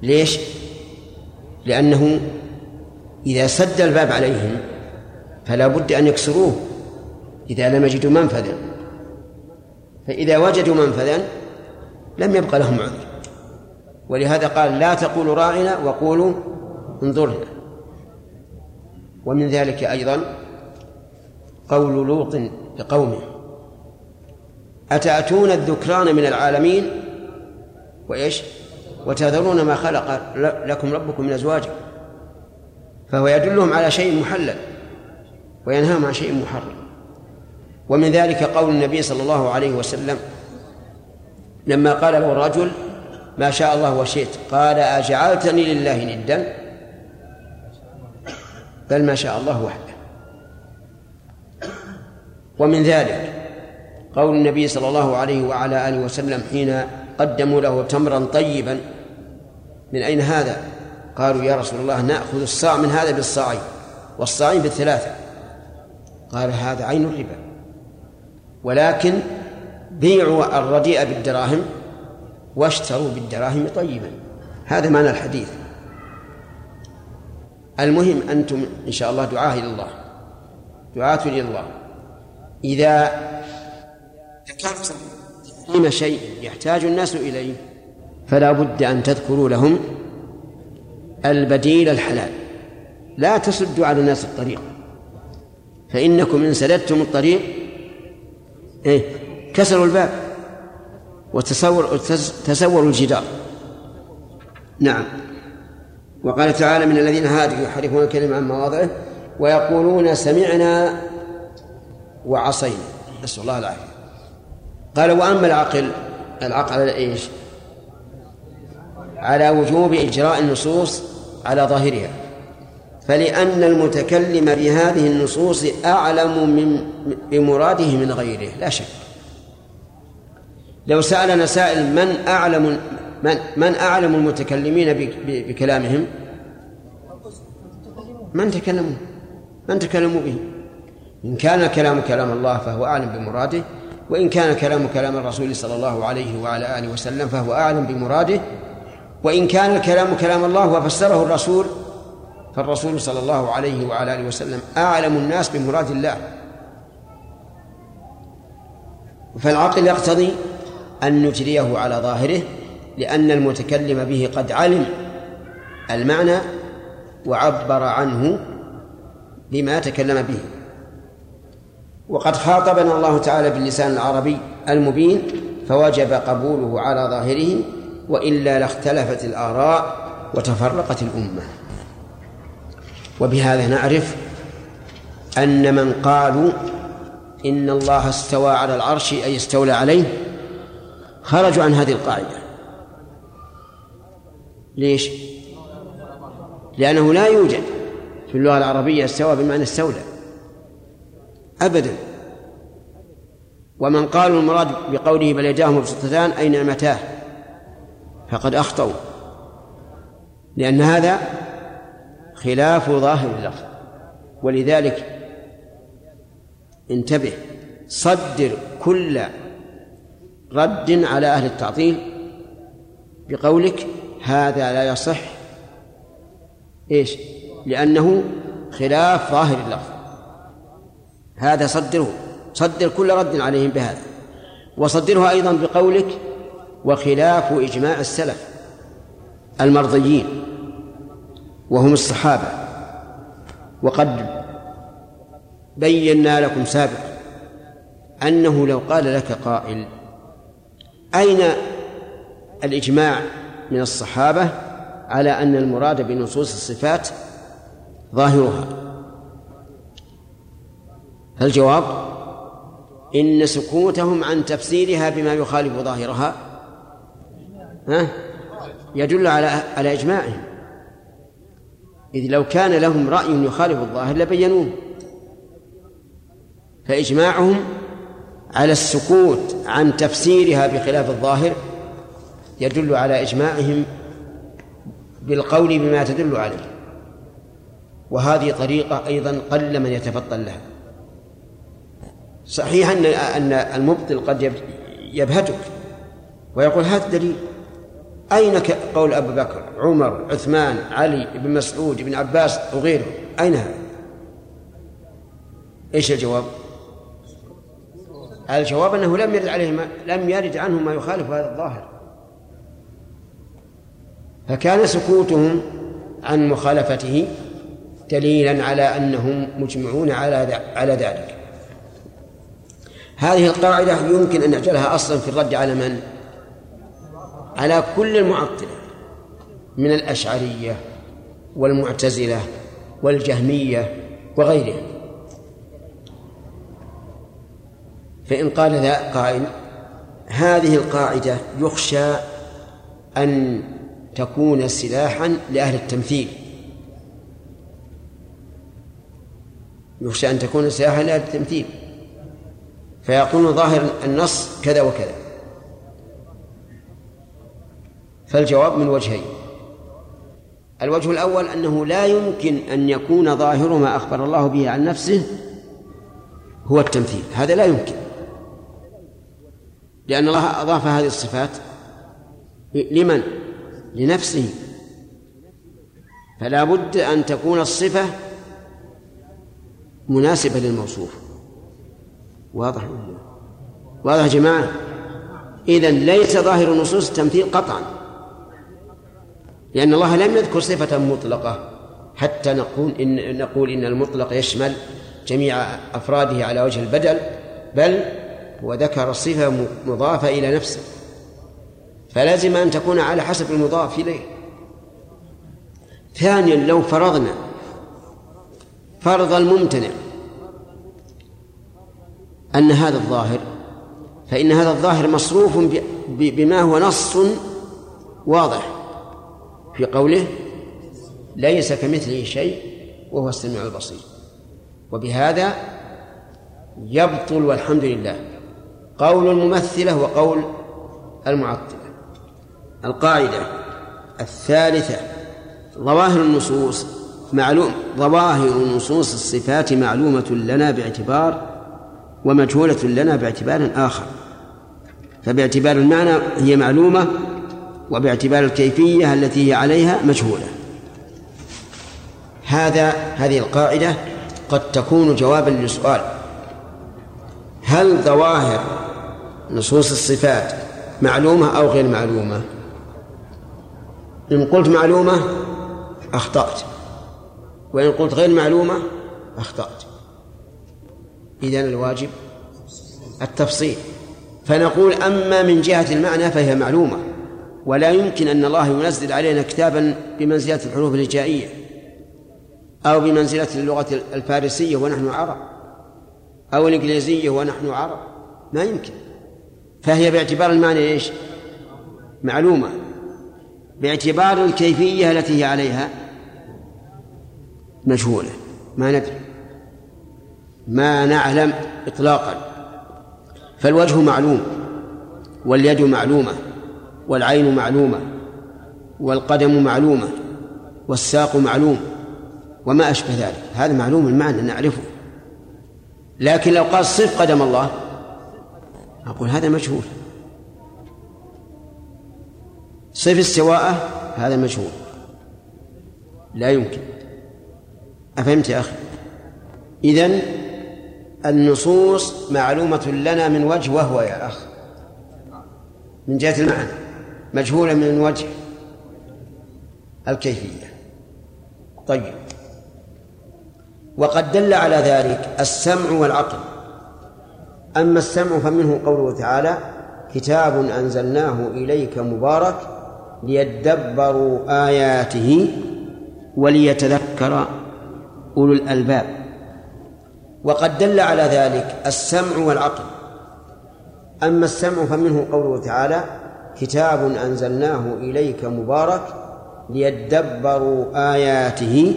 ليش؟ لأنه إذا سد الباب عليهم فلا بد أن يكسروه. إذا لم يجدوا منفذا. فإذا وجدوا منفذا لم يبق لهم عذر. ولهذا قال لا تقولوا راعنا وقولوا انظرنا. ومن ذلك أيضا قول لوط لقومه. أتأتون الذكران من العالمين؟ وإيش؟ وتذرون ما خلق لكم ربكم من أزواجكم فهو يدلهم على شيء محلل وينهاهم عن شيء محرم. ومن ذلك قول النبي صلى الله عليه وسلم لما قال له الرجل ما شاء الله وشئت. قال أجعلتني لله ندا. بل ما شاء الله وحده. ومن ذلك قول النبي صلى الله عليه وعلى آله وسلم حين قدموا له تمرا طيبا من أين هذا؟ قالوا يا رسول الله نأخذ الصاع من هذا بالصاعين والصاعين بالثلاثة. قال هذا عين الربا. ولكن بيعوا الرديء بالدراهم واشتروا بالدراهم طيبا. هذا معنى الحديث. المهم أنتم إن شاء الله دعاة إلى الله. دعاة إلى الله. إذا ذكرتم تحريم شيء يحتاج الناس إليه فلا بد أن تذكروا لهم البديل الحلال. لا تصدوا على الناس الطريق. فإنكم إن سددتم الطريق إيه كسروا الباب وتصور تسوروا الجدار. نعم. وقال تعالى من الذين هادوا يحرفون الكلمة عن مواضعه ويقولون سمعنا وعصينا. نسأل الله العافية. قال وأما العقل العقل على إيش؟ على وجوب إجراء النصوص على ظاهرها. فلأن المتكلم بهذه النصوص أعلم من بمراده من غيره لا شك. لو سألنا سائل من أعلم من من أعلم المتكلمين بكلامهم؟ من تكلموا؟ من تكلموا به؟ إن كان الكلام كلام الله فهو أعلم بمراده وإن كان الكلام كلام الرسول صلى الله عليه وعلى آله وسلم فهو أعلم بمراده وإن كان الكلام كلام الله وفسره الرسول فالرسول صلى الله عليه وعلى آله وسلم أعلم الناس بمراد الله. فالعقل يقتضي أن نجريه على ظاهره لأن المتكلم به قد علم المعنى وعبر عنه بما تكلم به. وقد خاطبنا الله تعالى باللسان العربي المبين فوجب قبوله على ظاهره وإلا لاختلفت الآراء وتفرقت الأمة. وبهذا نعرف أن من قالوا إن الله استوى على العرش أي استولى عليه خرجوا عن هذه القاعدة. ليش؟ لأنه لا يوجد في اللغة العربية استوى بمعنى استولى. أبدا. ومن قالوا المراد بقوله بل يداه مبسوطتان أي نعمتاه. فقد أخطأوا. لأن هذا خلاف ظاهر اللفظ ولذلك انتبه صدر كل رد على أهل التعطيل بقولك هذا لا يصح. إيش؟ لأنه خلاف ظاهر اللفظ هذا صدره صدر كل رد عليهم بهذا. وصدره أيضا بقولك وخلاف إجماع السلف المرضيين وهم الصحابة. وقد بينا لكم سابقا أنه لو قال لك قائل أين الإجماع من الصحابة على أن المراد بنصوص الصفات ظاهرها؟ الجواب إن سكوتهم عن تفسيرها بما يخالف ظاهرها. ها؟ يدل على على إجماعهم. إذ لو كان لهم رأي يخالف الظاهر لبينوه. فإجماعهم على السكوت عن تفسيرها بخلاف الظاهر يدل على إجماعهم بالقول بما تدل عليه. وهذه طريقة أيضا قل من يتفطن لها. صحيح أن أن المبطل قد يبهتك ويقول هذا دليل. أين قول أبو بكر عمر عثمان علي بن مسعود بن عباس وغيره أين هذا؟ إيش الجواب؟ الجواب أنه لم يرد عليه ما لم يرد عنه ما يخالف هذا الظاهر. فكان سكوتهم عن مخالفته دليلا على أنهم مجمعون على على ذلك. هذه القاعدة يمكن أن نجعلها أصلا في الرد على من؟ على كل المعطلة من الأشعرية والمعتزلة والجهمية وغيرهم فإن قال ذا قائل هذه القاعدة يخشى أن تكون سلاحا لأهل التمثيل. يخشى أن تكون سلاحا لأهل التمثيل. فيقول ظاهر النص كذا وكذا. فالجواب من وجهين. الوجه الأول أنه لا يمكن أن يكون ظاهر ما أخبر الله به عن نفسه هو التمثيل. هذا لا يمكن. لأن الله أضاف هذه الصفات لمن؟ لنفسه. فلا بد أن تكون الصفة مناسبة للموصوف. واضح واضح يا جماعة. إذا ليس ظاهر النصوص التمثيل قطعا. لأن الله لم يذكر صفة مطلقة. حتى نقول إن نقول إن المطلق يشمل جميع أفراده على وجه البدل بل وذكر الصفة مضافة إلى نفسه. فلازم أن تكون على حسب المضاف إليه. ثانيا لو فرضنا فرض الممتنع أن هذا الظاهر فإن هذا الظاهر مصروف بما هو نص واضح في قوله ليس كمثله شيء وهو السميع البصير وبهذا يبطل والحمد لله قول الممثلة وقول المعطلة. القاعدة الثالثة ظواهر النصوص معلوم ظواهر نصوص الصفات معلومة لنا باعتبار ومجهولة لنا باعتبار آخر. فباعتبار المعنى هي معلومة وباعتبار الكيفية التي هي عليها مجهولة. هذا هذه القاعدة قد تكون جوابا لسؤال هل ظواهر نصوص الصفات معلومة أو غير معلومة؟ إن قلت معلومة أخطأت وإن قلت غير معلومة أخطأت. إذن الواجب التفصيل. فنقول أما من جهة المعنى فهي معلومة ولا يمكن أن الله ينزل علينا كتابا بمنزلة الحروف الهجائية أو بمنزلة اللغة الفارسية ونحن عرب أو الإنجليزية ونحن عرب. ما يمكن. فهي باعتبار المعنى إيش؟ معلومة. باعتبار الكيفية التي هي عليها مجهولة. ما ندري. ما نعلم إطلاقا. فالوجه معلوم واليد معلومة والعين معلومة والقدم معلومة والساق معلوم وما أشبه ذلك. هذا معلوم المعنى نعرفه. لكن لو قال صف قدم الله أقول هذا مجهول. صف استواءه هذا مجهول. لا يمكن. أفهمت يا أخي؟ إذن النصوص معلومة لنا من وجه وهو يا أخ. من جهة المعنى. مجهولة من وجه الكيفية. طيب. وقد دل على ذلك السمع والعقل. أما السمع فمنه قوله تعالى كتاب أنزلناه إليك مبارك ليدبروا آياته وليتذكر أولو الألباب. وقد دل على ذلك السمع والعقل. أما السمع فمنه قوله تعالى كتاب أنزلناه إليك مبارك ليدبروا آياته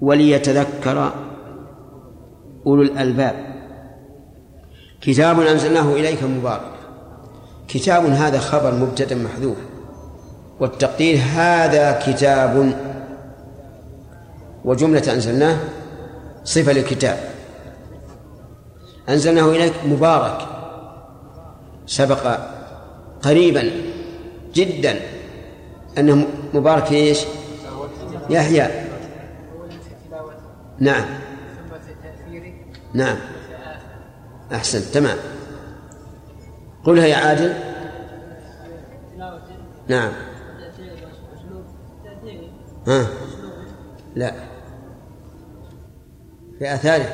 وليتذكر أولو الألباب. كتاب أنزلناه إليك مبارك. كتاب هذا خبر مبتدأ محذوف. والتقدير هذا كتاب وجملة أنزلناه صفة للكتاب. أنزلناه إليك مبارك. سبق قريبا جدا أنه مبارك في إيش؟ يحيى. نعم. نعم. أحسن تمام. قلها يا عادل. نعم. ها. لا. في آثاره.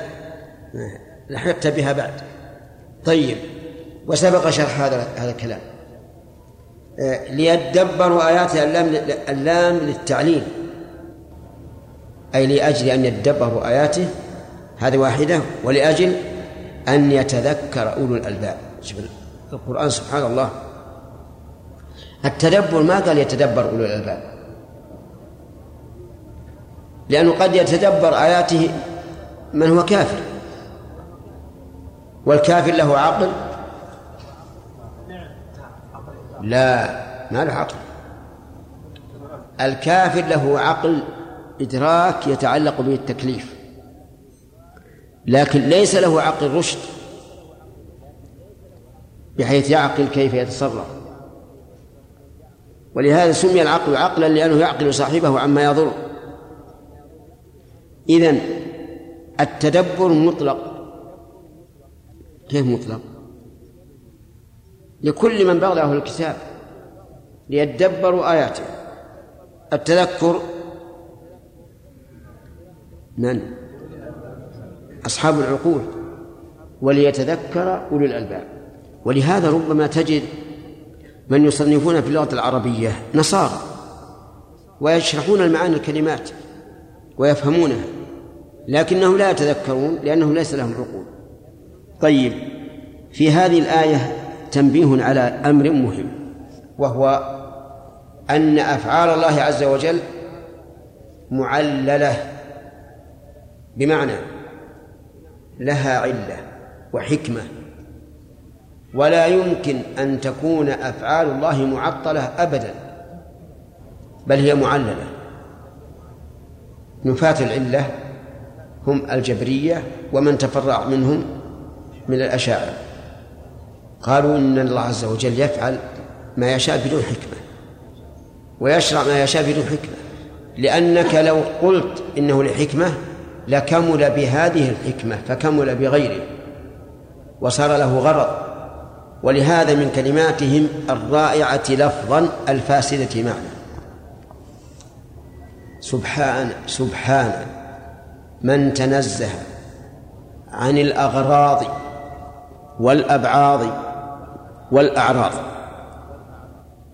لحقت بها بعد. طيب وسبق شرح هذا هذا الكلام. آه، ليدبروا آيات اللام اللام للتعليل. أي لأجل أن يدبروا آياته. هذه واحدة. ولأجل أن يتذكر أولو الألباب. شوف القرآن سبحان الله. التدبر ما قال يتدبر أولو الألباب؟ لأنه قد يتدبر آياته من هو كافر؟ والكافر له عقل لا ما له عقل الكافر له عقل إدراك يتعلق به التكليف. لكن ليس له عقل رشد بحيث يعقل كيف يتصرف. ولهذا سمي العقل عقلا لأنه يعقل صاحبه عما يضر. إذن التدبر مطلق. كيف مطلق؟ لكل من بلغه الكتاب ليدبروا آياته. التذكر من؟ أصحاب العقول. وليتذكر أولو الألباب. ولهذا ربما تجد من يصنفون في اللغة العربية نصارى ويشرحون المعاني الكلمات ويفهمونها. لكنهم لا يتذكرون لأنهم ليس لهم عقول. طيب في هذه الآية تنبيه على أمر مهم وهو أن أفعال الله عز وجل معللة بمعنى لها علة وحكمة ولا يمكن أن تكون أفعال الله معطلة أبدا بل هي معللة. نفاة العلة هم الجبرية ومن تفرع منهم من الأشاعرة قالوا إن الله عز وجل يفعل ما يشاء بدون حكمة ويشرع ما يشاء بدون حكمة لأنك لو قلت إنه لحكمة لكمل بهذه الحكمة فكمل بغيره وصار له غرض. ولهذا من كلماتهم الرائعة لفظا الفاسدة معنى. سبحان سبحان. من تنزه عن الأغراض والأبعاض والأعراض.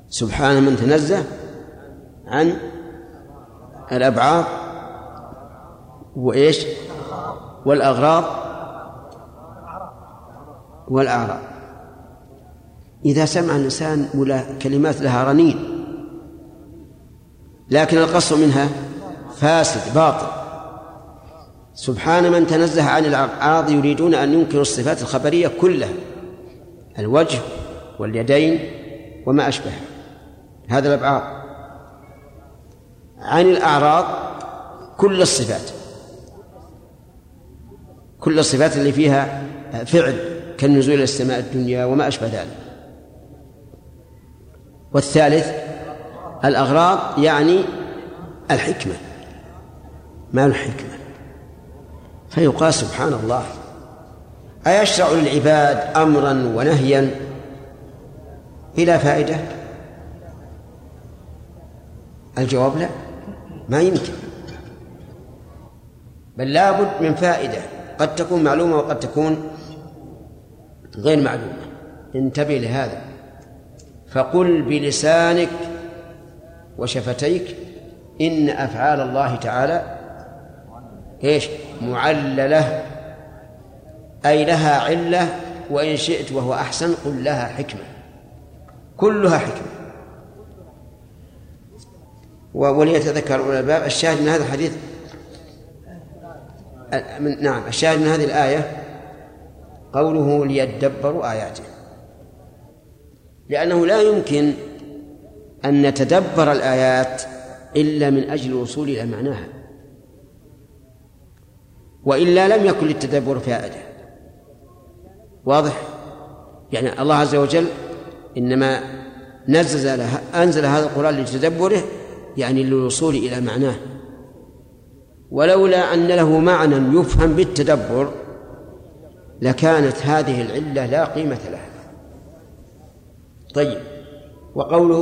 سبحان من تنزه عن الأبعاض وإيش؟ والأغراض والأعراض. إذا سمع الإنسان كلمات لها رنين لكن القصد منها فاسد باطل. سبحان من تنزه عن الأعراض يريدون أن ينكروا الصفات الخبرية كلها. الوجه واليدين وما أشبه. هذا الأبعاد. عن الأعراض كل الصفات. كل الصفات اللي فيها فعل كالنزول إلى السماء الدنيا وما أشبه ذلك. والثالث الأغراض يعني الحكمة. ما الحكمة؟ فيقال سبحان الله. أيشرع للعباد أمرا ونهيا بلا فائدة؟ الجواب لا ما يمكن. بل لابد من فائدة. قد تكون معلومة وقد تكون غير معلومة. انتبه لهذا. فقل بلسانك وشفتيك إن أفعال الله تعالى إيش؟ معللة أي لها علة وإن شئت وهو أحسن قل لها حكمة. كلها حكمة. وليتذكر أولى الباب. الشاهد من هذا الحديث من نعم الشاهد من هذه الآية قوله ليدبروا آياته. لأنه لا يمكن أن نتدبر الآيات إلا من أجل الوصول إلى معناها. وإلا لم يكن للتدبر فائدة واضح؟ يعني الله عز وجل إنما نزل أنزل هذا القرآن لتدبره يعني للوصول إلى معناه. ولولا أن له معنى يفهم بالتدبر لكانت هذه العلة لا قيمة لها. طيب وقوله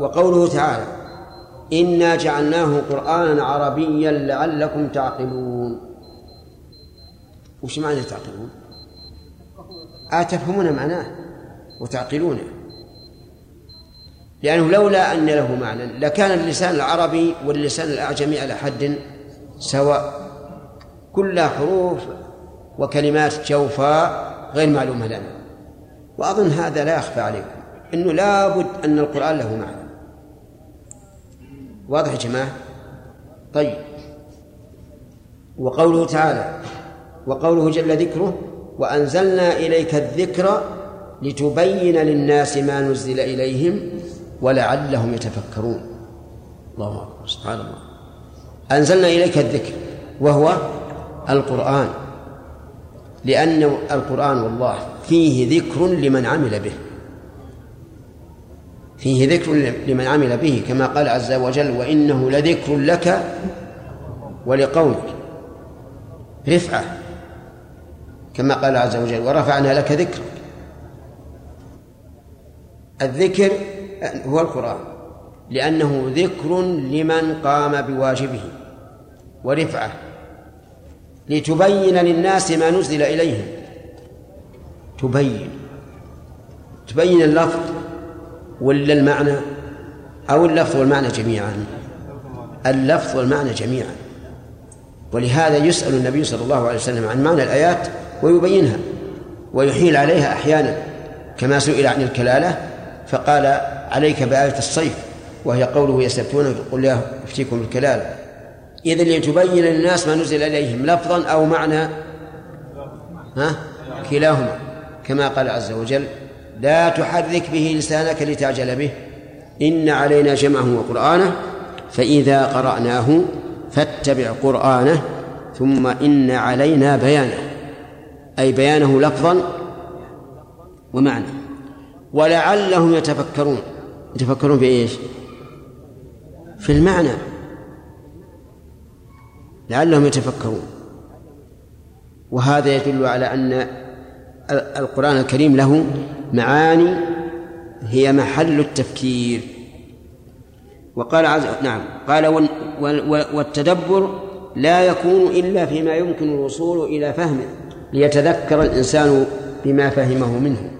وقوله تعالى إنا جعلناه قرآنا عربيا لعلكم تعقلون. وش معنى تعقلون؟ أتفهمون معناه وتعقلونه لأنه لولا أن له معنى لكان اللسان العربي واللسان الأعجمي على حد سواء. كلها حروف وكلمات جوفاء غير معلومة لنا. وأظن هذا لا يخفى عليكم أنه لابد أن القرآن له معنى. واضح يا جماعة؟ طيب. وقوله تعالى وقوله جل ذكره وأنزلنا إليك الذكر لتبين للناس ما نزل إليهم ولعلهم يتفكرون. الله أكبر. سبحان الله. أنزلنا إليك الذكر وهو القرآن. لأن القرآن والله فيه ذكر لمن عمل به. فيه ذكر لمن عمل به كما قال عز وجل وإنه لذكر لك ولقومك. رفعة. كما قال عز وجل ورفعنا لك ذكرك. الذكر هو القرآن لأنه ذكر لمن قام بواجبه ورفعة لتبين للناس ما نزل إليهم. تبين. تبين اللفظ ولا المعنى؟ أو اللفظ والمعنى جميعا؟ اللفظ والمعنى جميعا. ولهذا يسأل النبي صلى الله عليه وسلم عن معنى الآيات ويبينها ويحيل عليها أحيانا كما سئل عن الكلالة فقال عليك بآية الصيف وهي قوله يستفتونك قل لا يفتيكم الكلالة. إذا لتبين للناس ما نزل إليهم لفظا أو معنى. ها؟ كلاهما. كما قال عز وجل لا تحرك به لسانك لتعجل به. إن علينا جمعه وقرآنه. فإذا قرأناه فاتبع قرآنه. ثم إن علينا بيانه. أي بيانه لفظا ومعنى. ولعلهم يتفكرون. يتفكرون في إيش؟ في المعنى. لعلهم يتفكرون. وهذا يدل على أن القرآن الكريم له معاني هي محل التفكير. وقال عز نعم. قال والتدبر لا يكون إلا فيما يمكن الوصول إلى فهمه. ليتذكر الإنسان بما فهمه منه.